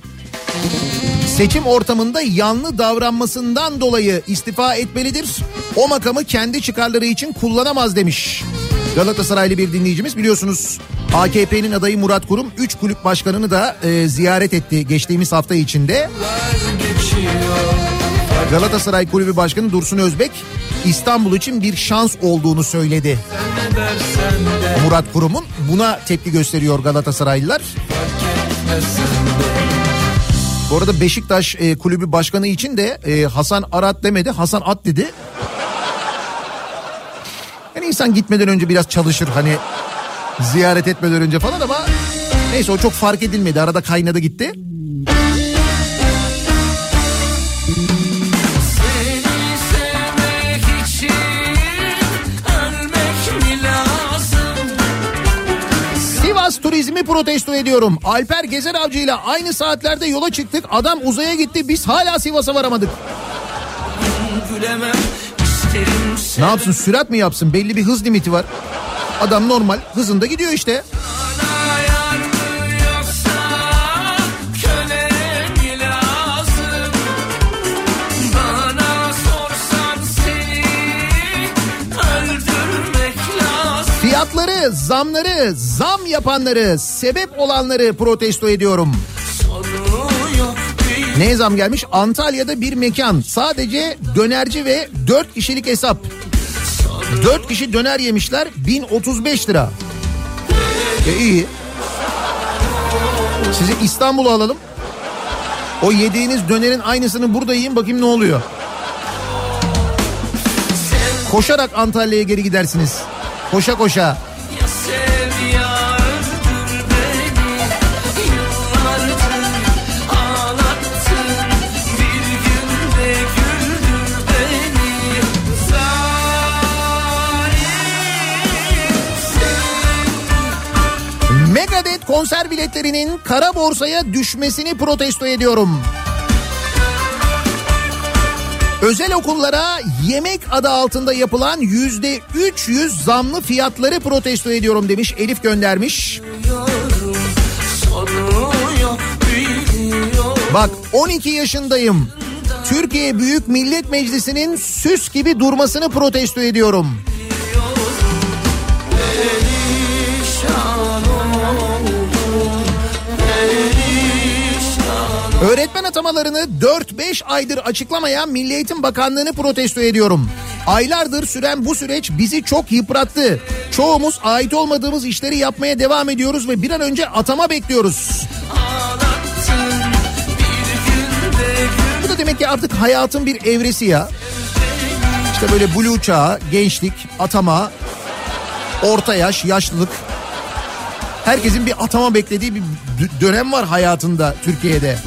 seçim ortamında yanlı davranmasından dolayı istifa etmelidir. O makamı kendi çıkarları için kullanamaz demiş. Galatasaraylı bir dinleyicimiz biliyorsunuz AKP'nin adayı Murat Kurum 3 kulüp başkanını da e, ziyaret etti geçtiğimiz hafta içinde. Galatasaray Kulübü Başkanı Dursun Özbek İstanbul için bir şans olduğunu söyledi. Murat Kurum'un buna tepki gösteriyor Galatasaraylılar. Bu arada Beşiktaş e, kulübü başkanı için de e, Hasan Arat demedi Hasan At dedi. Yani insan gitmeden önce biraz çalışır hani ziyaret etmeden önce falan ama neyse o çok fark edilmedi arada kaynadı gitti. Turizmi protesto ediyorum. Alper Gezer Avcı ile aynı saatlerde yola çıktık. Adam uzaya gitti biz hala Sivas'a varamadık. Gülemem Ne yapsın sürat mi yapsın belli bir hız limiti var. Adam normal hızında gidiyor işte. sana Zamları, zam yapanları, sebep olanları protesto ediyorum. Ne zam gelmiş? Antalya'da bir mekan. Sadece dönerci ve 4 kişilik hesap. 4 kişi döner yemişler 1035 lira. E iyi. Sizi İstanbul'a alalım. O yediğiniz dönerin aynısını burada yiyin bakayım ne oluyor. Koşarak Antalya'ya geri gidersiniz. Koşa koşa. Konser biletlerinin kara borsaya düşmesini protesto ediyorum. Özel okullara yemek adı altında yapılan yüzde 300 zamlı fiyatları protesto ediyorum demiş Elif göndermiş. Bak 12 yaşındayım. Türkiye Büyük Millet Meclisi'nin süs gibi durmasını protesto ediyorum. Atamalarını 4-5 aydır açıklamayan Milli Eğitim Bakanlığı'nı protesto ediyorum. Aylardır süren bu süreç bizi çok yıprattı. Çoğumuz ait olmadığımız işleri yapmaya devam ediyoruz ve bir an önce atama bekliyoruz. Bu da demek ki artık hayatın bir evresi ya. İşte böyle blue çağı, gençlik, atama, orta yaş, yaşlılık. Herkesin bir atama beklediği bir dö- dönem var hayatında Türkiye'de.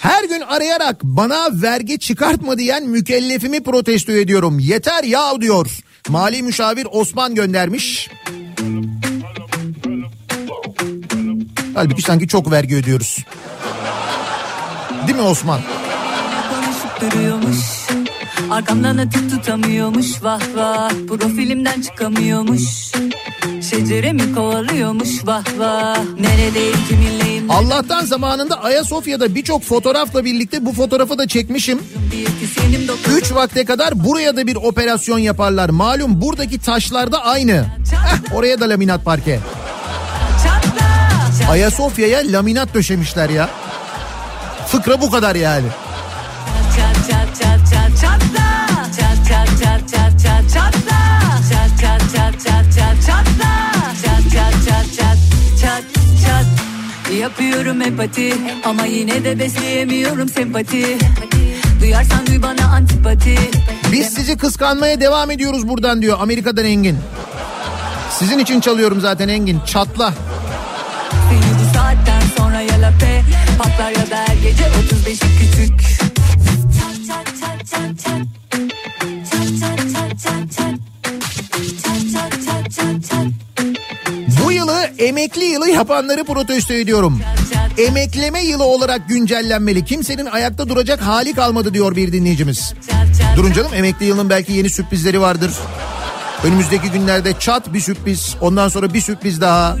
Her gün arayarak bana vergi çıkartma diyen mükellefimi protesto ediyorum. Yeter ya diyor. Mali müşavir Osman göndermiş. Halbuki sanki çok vergi ödüyoruz. Değil mi Osman? Arkamdan atıp tutamıyormuş vah vah Profilimden çıkamıyormuş Şecere kovalıyormuş vah vah Neredeyim Allah'tan zamanında Ayasofya'da birçok fotoğrafla birlikte bu fotoğrafı da çekmişim. 3 vakte kadar buraya da bir operasyon yaparlar. Malum buradaki taşlar da aynı. Heh, oraya da laminat parke. Ayasofya'ya laminat döşemişler ya. Fıkra bu kadar yani. Çat çat Yapıyorum empati Ama yine de besleyemiyorum sempati Duyarsan duy bana antipati Biz sizi kıskanmaya devam ediyoruz buradan diyor Amerika'dan Engin. Sizin için çalıyorum zaten Engin. Çatla. Seni bu saatten sonra yalape Patlar ya da her gece 35'i küçük Bu yılı emekli yılı yapanları protesto ediyorum. Emekleme yılı olarak güncellenmeli. Kimsenin ayakta duracak hali kalmadı diyor bir dinleyicimiz. Durun canım emekli yılının belki yeni sürprizleri vardır. Önümüzdeki günlerde çat bir sürpriz ondan sonra bir sürpriz daha.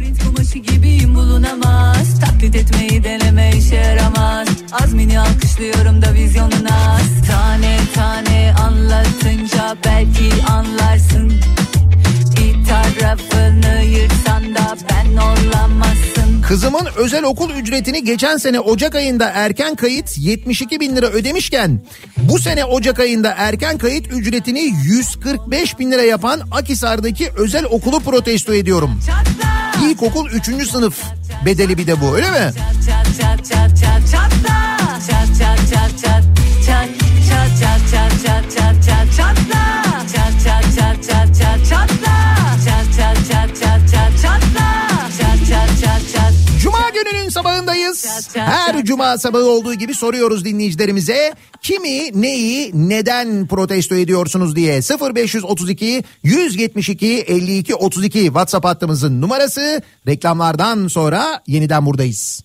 Bulunamaz Taklit etmeyi deneme işe yaramaz Azmini alkışlıyorum da vizyonun az Tane tane anlatınca belki anlarsın tarafını yırtsan da ben olamazsın Kızımın özel okul ücretini geçen sene Ocak ayında erken kayıt 72 bin lira ödemişken bu sene Ocak ayında erken kayıt ücretini 145 bin lira yapan Akisar'daki özel okulu protesto ediyorum. İlkokul 3. sınıf bedeli bir de bu öyle mi? Çat çat çat çat çatla Çat sabahındayız. Her cuma sabahı olduğu gibi soruyoruz dinleyicilerimize. Kimi, neyi, neden protesto ediyorsunuz diye 0532 172 52 32 WhatsApp hattımızın numarası. Reklamlardan sonra yeniden buradayız.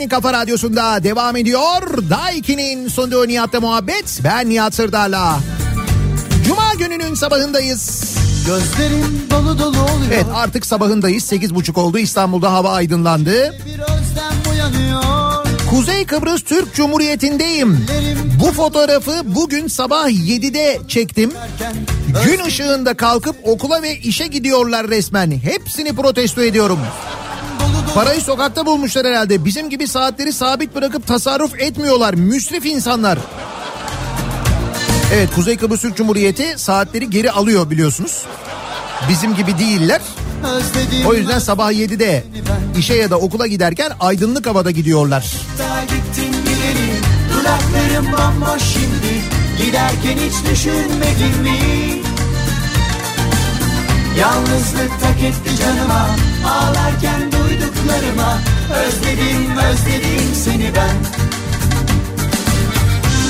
En kafa radyosunda devam ediyor. Daiki'nin sunduğu Nihat'la muhabbet. Ben Nihat Sırdar'la. Cuma gününün sabahındayız. Gözlerim dolu dolu oluyor. Evet artık sabahındayız. Sekiz buçuk oldu. İstanbul'da hava aydınlandı. Kuzey Kıbrıs Türk Cumhuriyeti'ndeyim. Bu fotoğrafı bugün sabah 7'de çektim. Gün ışığında kalkıp okula ve işe gidiyorlar resmen. Hepsini protesto ediyorum. Parayı sokakta bulmuşlar herhalde. Bizim gibi saatleri sabit bırakıp tasarruf etmiyorlar. Müsrif insanlar. Evet Kuzey Kıbrıs Türk Cumhuriyeti saatleri geri alıyor biliyorsunuz. Bizim gibi değiller. O yüzden sabah 7'de işe ya da okula giderken aydınlık havada gidiyorlar. Dudaklarım bomboş şimdi Giderken hiç düşünmedin mi? Yalnızlık tak etti canıma Ağlarken duyduklarıma Özledim özledim seni ben.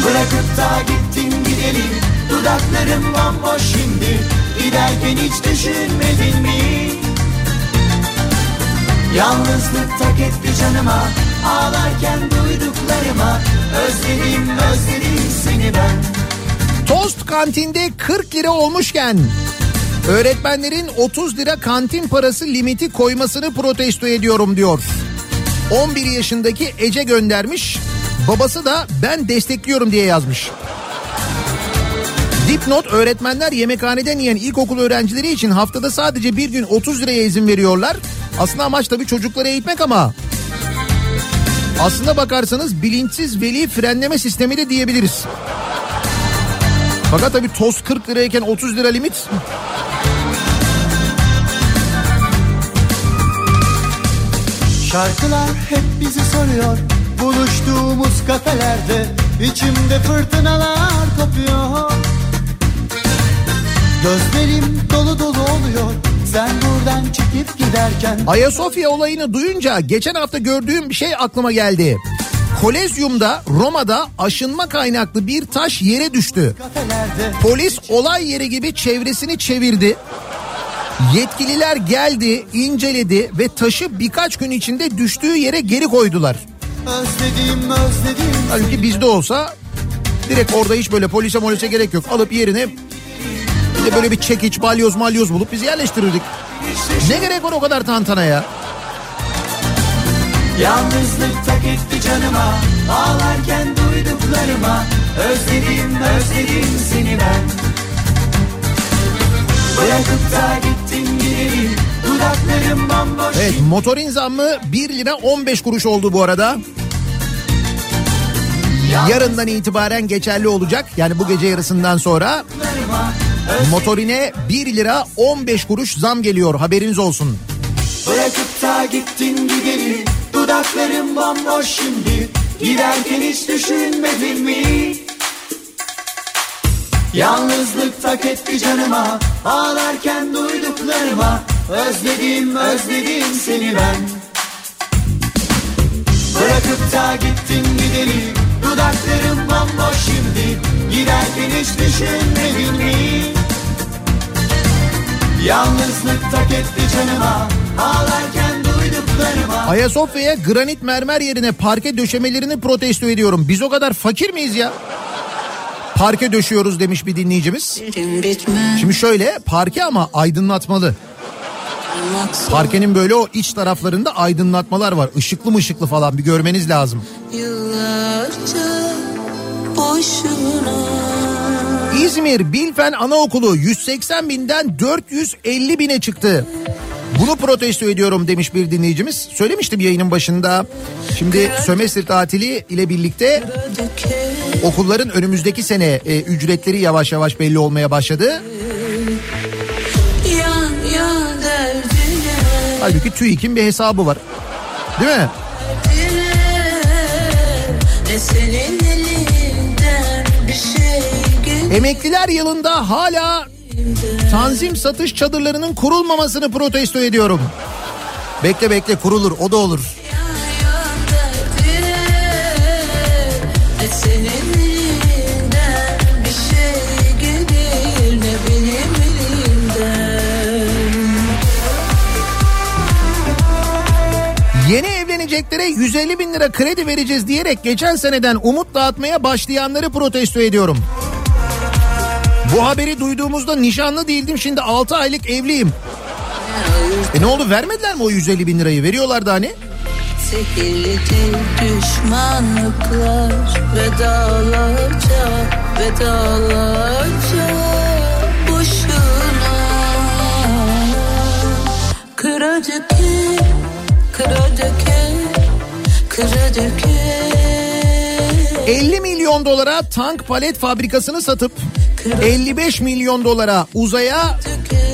Bırakıp da gittin gidelim Dudaklarım bomboş şimdi. Giderken hiç düşünmedin mi? Yalnızlık tak etti canıma Ağlarken duyduklarıma Özledim özledim seni ben. Tost kantinde 40 lira olmuşken öğretmenlerin 30 lira kantin parası limiti koymasını protesto ediyorum diyor. 11 yaşındaki Ece göndermiş. Babası da ben destekliyorum diye yazmış. Dipnot öğretmenler yemekhaneden yiyen ilkokul öğrencileri için haftada sadece bir gün 30 liraya izin veriyorlar. Aslında amaç tabii çocukları eğitmek ama aslında bakarsanız bilinçsiz veli frenleme sistemi de diyebiliriz. Fakat tabii toz 40 lirayken 30 lira limit. Şarkılar hep bizi soruyor Buluştuğumuz kafelerde içimde fırtınalar kopuyor Gözlerim dolu dolu oluyor Sen buradan çekip giderken Ayasofya olayını duyunca geçen hafta gördüğüm bir şey aklıma geldi. Kolezyum'da Roma'da aşınma kaynaklı bir taş yere düştü. Polis olay yeri gibi çevresini çevirdi. Yetkililer geldi, inceledi ve taşı birkaç gün içinde düştüğü yere geri koydular. Özledim özledim Halbuki bizde olsa direkt orada hiç böyle polise molise gerek yok. Alıp yerine Bir de böyle bir çekiç, balyoz, malyoz bulup biz yerleştirirdik. Ne gerek var o kadar tantanaya? Yalnızlık tak etti canıma Ağlarken duyduklarıma Özledim özledim seni ben Bırakıp da gittin Evet motorin zammı 1 lira 15 kuruş oldu bu arada. Yarından itibaren geçerli olacak. Yani bu gece yarısından sonra motorine 1 lira 15 kuruş zam geliyor haberiniz olsun. Bırakıp da gittin gideri Dudaklarım bomboş şimdi Giderken hiç düşünmedin mi? Yalnızlık tak etti canıma Ağlarken duyduklarıma Özledim özledim seni ben Bırakıp da gittin gideri Dudaklarım bomboş şimdi Giderken hiç düşünmedin mi? Yalnızlık tak etti canıma Ağlarken duyduklarıma Ayasofya'ya granit mermer yerine parke döşemelerini protesto ediyorum. Biz o kadar fakir miyiz ya? Parke döşüyoruz demiş bir dinleyicimiz. Şimdi şöyle parke ama aydınlatmalı. Parkenin böyle o iç taraflarında aydınlatmalar var. Işıklı mı ışıklı falan bir görmeniz lazım. İzmir Bilfen Anaokulu 180 binden 450 bine çıktı. Bunu protesto ediyorum demiş bir dinleyicimiz. Söylemiştim yayının başında. Şimdi sömestr tatili ile birlikte okulların önümüzdeki sene e, ücretleri yavaş yavaş belli olmaya başladı. Halbuki TÜİK'in bir hesabı var. Değil mi? Şey Emekliler yılında hala tanzim satış çadırlarının kurulmamasını protesto ediyorum. Bekle bekle kurulur o da olur. Yeni evleneceklere 150 bin lira kredi vereceğiz diyerek geçen seneden umut dağıtmaya başlayanları protesto ediyorum. Bu haberi duyduğumuzda nişanlı değildim şimdi 6 aylık evliyim. E ne oldu vermediler mi o 150 bin lirayı veriyorlardı hani? Zehirledi düşmanlıklar Vedalarca, vedalarca Boşuna Kıra döke, 50 milyon dolara tank palet fabrikasını satıp 55 milyon dolara uzaya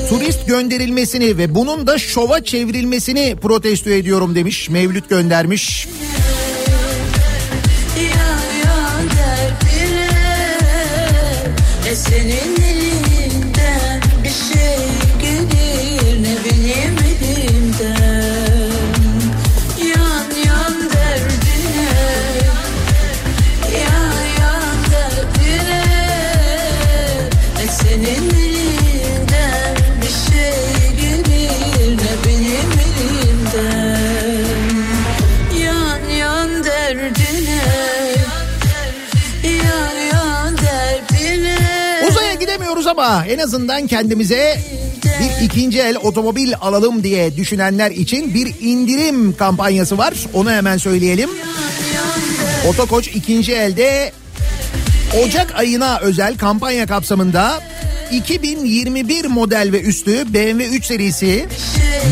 turist gönderilmesini ve bunun da şova çevrilmesini protesto ediyorum demiş. Mevlüt göndermiş. Ya ama en azından kendimize bir ikinci el otomobil alalım diye düşünenler için bir indirim kampanyası var. Onu hemen söyleyelim. Otokoç ikinci elde Ocak ayına özel kampanya kapsamında 2021 model ve üstü BMW 3 serisi,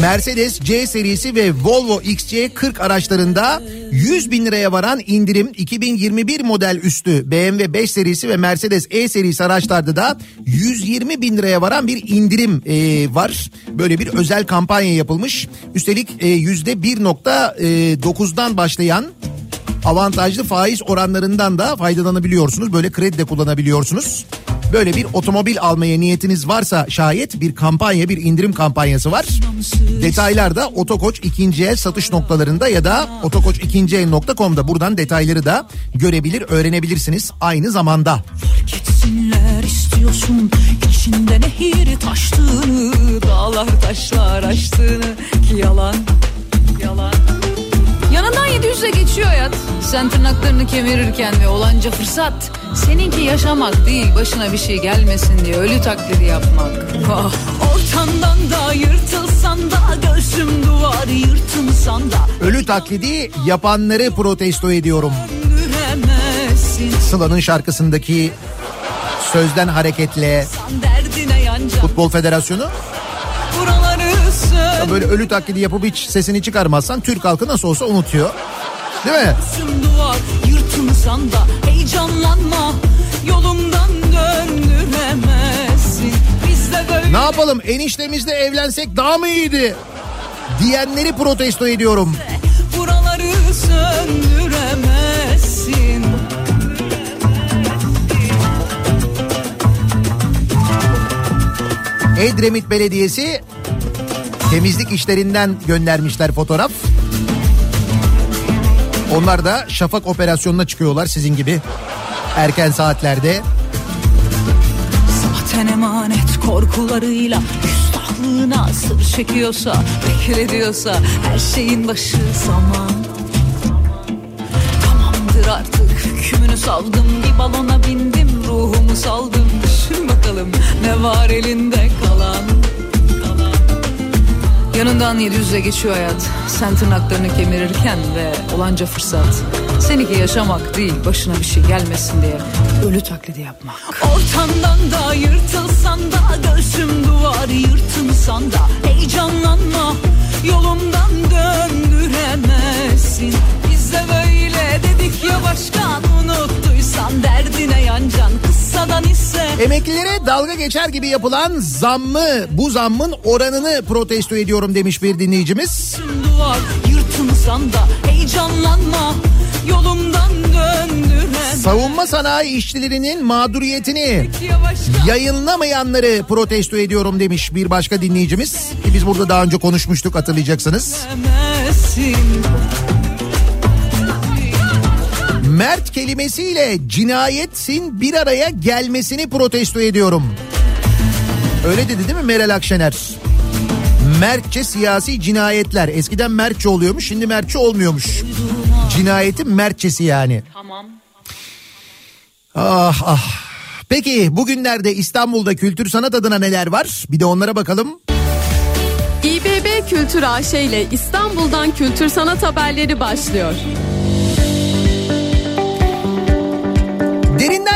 Mercedes C serisi ve Volvo XC40 araçlarında 100 bin liraya varan indirim 2021 model üstü BMW 5 serisi ve Mercedes E serisi araçlarda da 120 bin liraya varan bir indirim e, var. Böyle bir özel kampanya yapılmış. Üstelik e, %1.9'dan başlayan avantajlı faiz oranlarından da faydalanabiliyorsunuz. Böyle kredi de kullanabiliyorsunuz. Böyle bir otomobil almaya niyetiniz varsa şayet bir kampanya bir indirim kampanyası var. Detaylar da Otokoç ikinci el satış noktalarında ya da otokoç2el.com'da buradan detayları da görebilir öğrenebilirsiniz aynı zamanda. Gitsinler istiyorsun içinde nehir taştığını Dağlar taşlar açtığını ki yalan yalan Yanından 700'e geçiyor hayat. Sen tırnaklarını kemirirken ve olanca fırsat. Seninki yaşamak değil başına bir şey gelmesin diye ölü taklidi yapmak. Oh. Ortamdan da yırtılsan da göğsüm duvar yırtınsan da Ölü taklidi yapanları protesto ediyorum. Sıla'nın şarkısındaki sözden hareketle Futbol Federasyonu buraları sön. Ya böyle ölü taklidi yapıp hiç sesini çıkarmazsan Türk halkı nasıl olsa unutuyor. Değil mi? Duvar da heyecanlanma yolumdan döndüremezsin. Böyle Ne yapalım eniştemizle evlensek daha mı iyiydi? Diyenleri protesto ediyorum. buraları söndüremezsin. Edremit Belediyesi temizlik işlerinden göndermişler fotoğraf. Onlar da şafak operasyonuna çıkıyorlar sizin gibi erken saatlerde. Zaten emanet korkularıyla küstahlığına sır çekiyorsa beklediyorsa her şeyin başı zaman. Tamamdır artık hükmünü saldım bir balona bindim ruhumu saldım düşün bakalım ne var elinde kalan. Yanından 700'e geçiyor hayat. Sen tırnaklarını kemirirken ve olanca fırsat. Seninki yaşamak değil başına bir şey gelmesin diye ölü taklidi yapmak. Ortamdan da yırtılsan da göğsüm duvar yırtınsan da heyecanlanma yolumdan döndüremezsin. Biz de böyle dedik ya başkan unuttuysan derdine yancan kıssadan ise Emeklilere dalga geçer gibi yapılan zammı, bu zammın oranını protesto ediyorum demiş bir dinleyicimiz. duvar yırtınsan da heyecanlanma yolumdan döndüremezsin. Savunma sanayi işçilerinin mağduriyetini yayınlamayanları protesto ediyorum demiş bir başka dinleyicimiz. Ki Biz burada daha önce konuşmuştuk hatırlayacaksınız. demezsin. Mert kelimesiyle cinayetin bir araya gelmesini protesto ediyorum. Öyle dedi değil mi Meral Akşener? Mertçe siyasi cinayetler. Eskiden Mertçe oluyormuş şimdi Mertçe olmuyormuş. Cinayetin Mertçesi yani. Tamam. Ah ah. Peki bugünlerde İstanbul'da kültür sanat adına neler var? Bir de onlara bakalım. İBB Kültür AŞ ile İstanbul'dan kültür sanat haberleri başlıyor.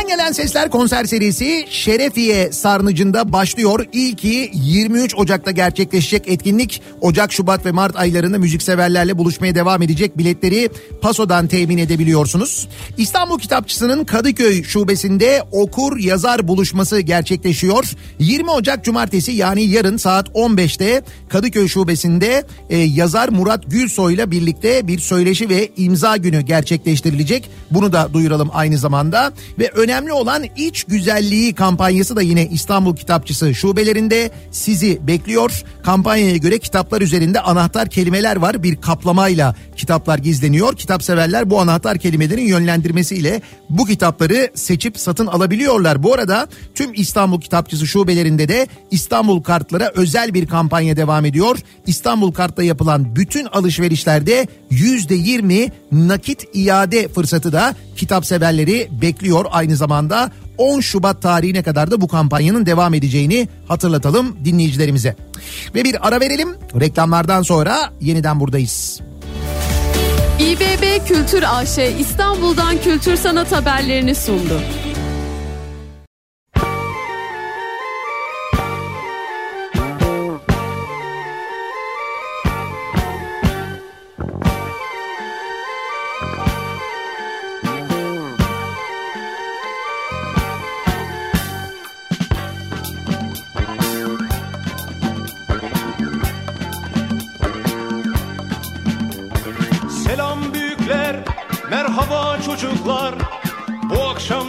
Gelen sesler konser serisi Şerefiye Sarnıcı'nda başlıyor. İlki 23 Ocak'ta gerçekleşecek etkinlik Ocak, Şubat ve Mart aylarında müzikseverlerle buluşmaya devam edecek. Biletleri Paso'dan temin edebiliyorsunuz. İstanbul Kitapçısı'nın Kadıköy şubesinde okur yazar buluşması gerçekleşiyor. 20 Ocak Cumartesi yani yarın saat 15'te Kadıköy şubesinde e, yazar Murat Gülsoy ile birlikte bir söyleşi ve imza günü gerçekleştirilecek. Bunu da duyuralım aynı zamanda. Ve önemli olan iç güzelliği kampanyası da yine İstanbul Kitapçısı şubelerinde sizi bekliyor. Kampanyaya göre kitaplar üzerinde anahtar kelimeler var. Bir kaplamayla kitaplar gizleniyor. Kitap severler bu anahtar kelimelerin yönlendirmesiyle bu kitapları seçip satın alabiliyorlar. Bu arada tüm İstanbul Kitapçısı şubelerinde de İstanbul kartlara özel bir kampanya devam ediyor. İstanbul kartla yapılan bütün alışverişlerde %20 nakit iade fırsatı da kitap severleri bekliyor aynı zamanda 10 Şubat tarihine kadar da bu kampanyanın devam edeceğini hatırlatalım dinleyicilerimize. Ve bir ara verelim. Reklamlardan sonra yeniden buradayız. İBB Kültür AŞ İstanbul'dan kültür sanat haberlerini sundu.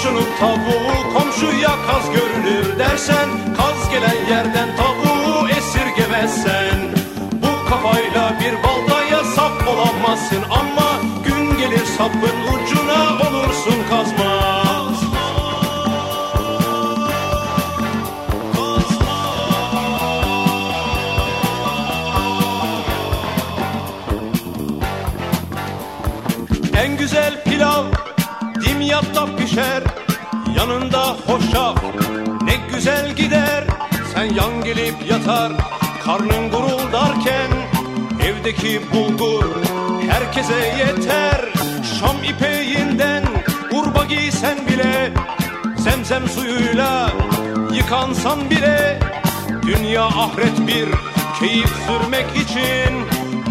Komşunun tavuğu komşuya kaz görünür dersen Kaz gelen yerden tavuğu esirgemezsen. Bu kafayla bir baltaya Zemzem suyuyla yıkansan bile Dünya ahiret bir keyif sürmek için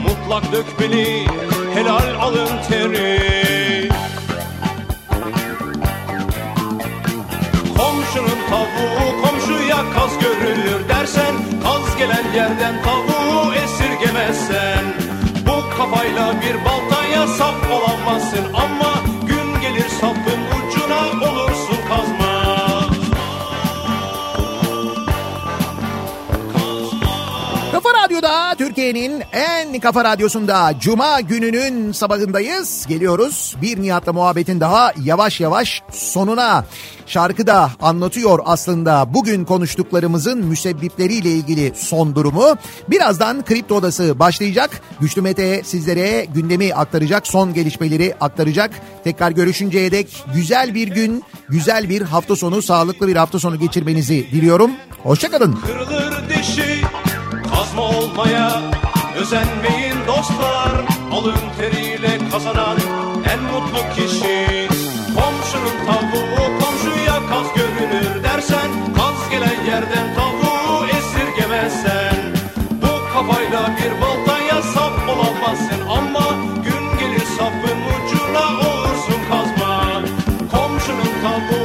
Mutlak dökmeli helal alın teri. Komşunun tavuğu komşuya kaz görülür dersen Kaz gelen yerden tavuğu esirgemezsen Bu kafayla bir baltaya sap olamazsın. Ama En kafa radyosunda Cuma gününün sabahındayız. Geliyoruz bir Nihat'la muhabbetin daha yavaş yavaş sonuna. Şarkı da anlatıyor aslında bugün konuştuklarımızın müsebbipleriyle ilgili son durumu. Birazdan Kripto Odası başlayacak. Güçlü Mete sizlere gündemi aktaracak, son gelişmeleri aktaracak. Tekrar görüşünceye dek güzel bir gün, güzel bir hafta sonu, sağlıklı bir hafta sonu geçirmenizi diliyorum. Hoşçakalın. Kırılır dişi kazma olmaya Özenmeyin dostlar alın teriyle kazanan en mutlu kişi. Komşunun tavuğu komşuya kaz görünür dersen Kaz gelen yerden tavuğu esirgemezsen. Bu kafayla bir baltaya sap olamazsın Ama gün gelir sapın ucuna olursun kazma Komşunun tavuğu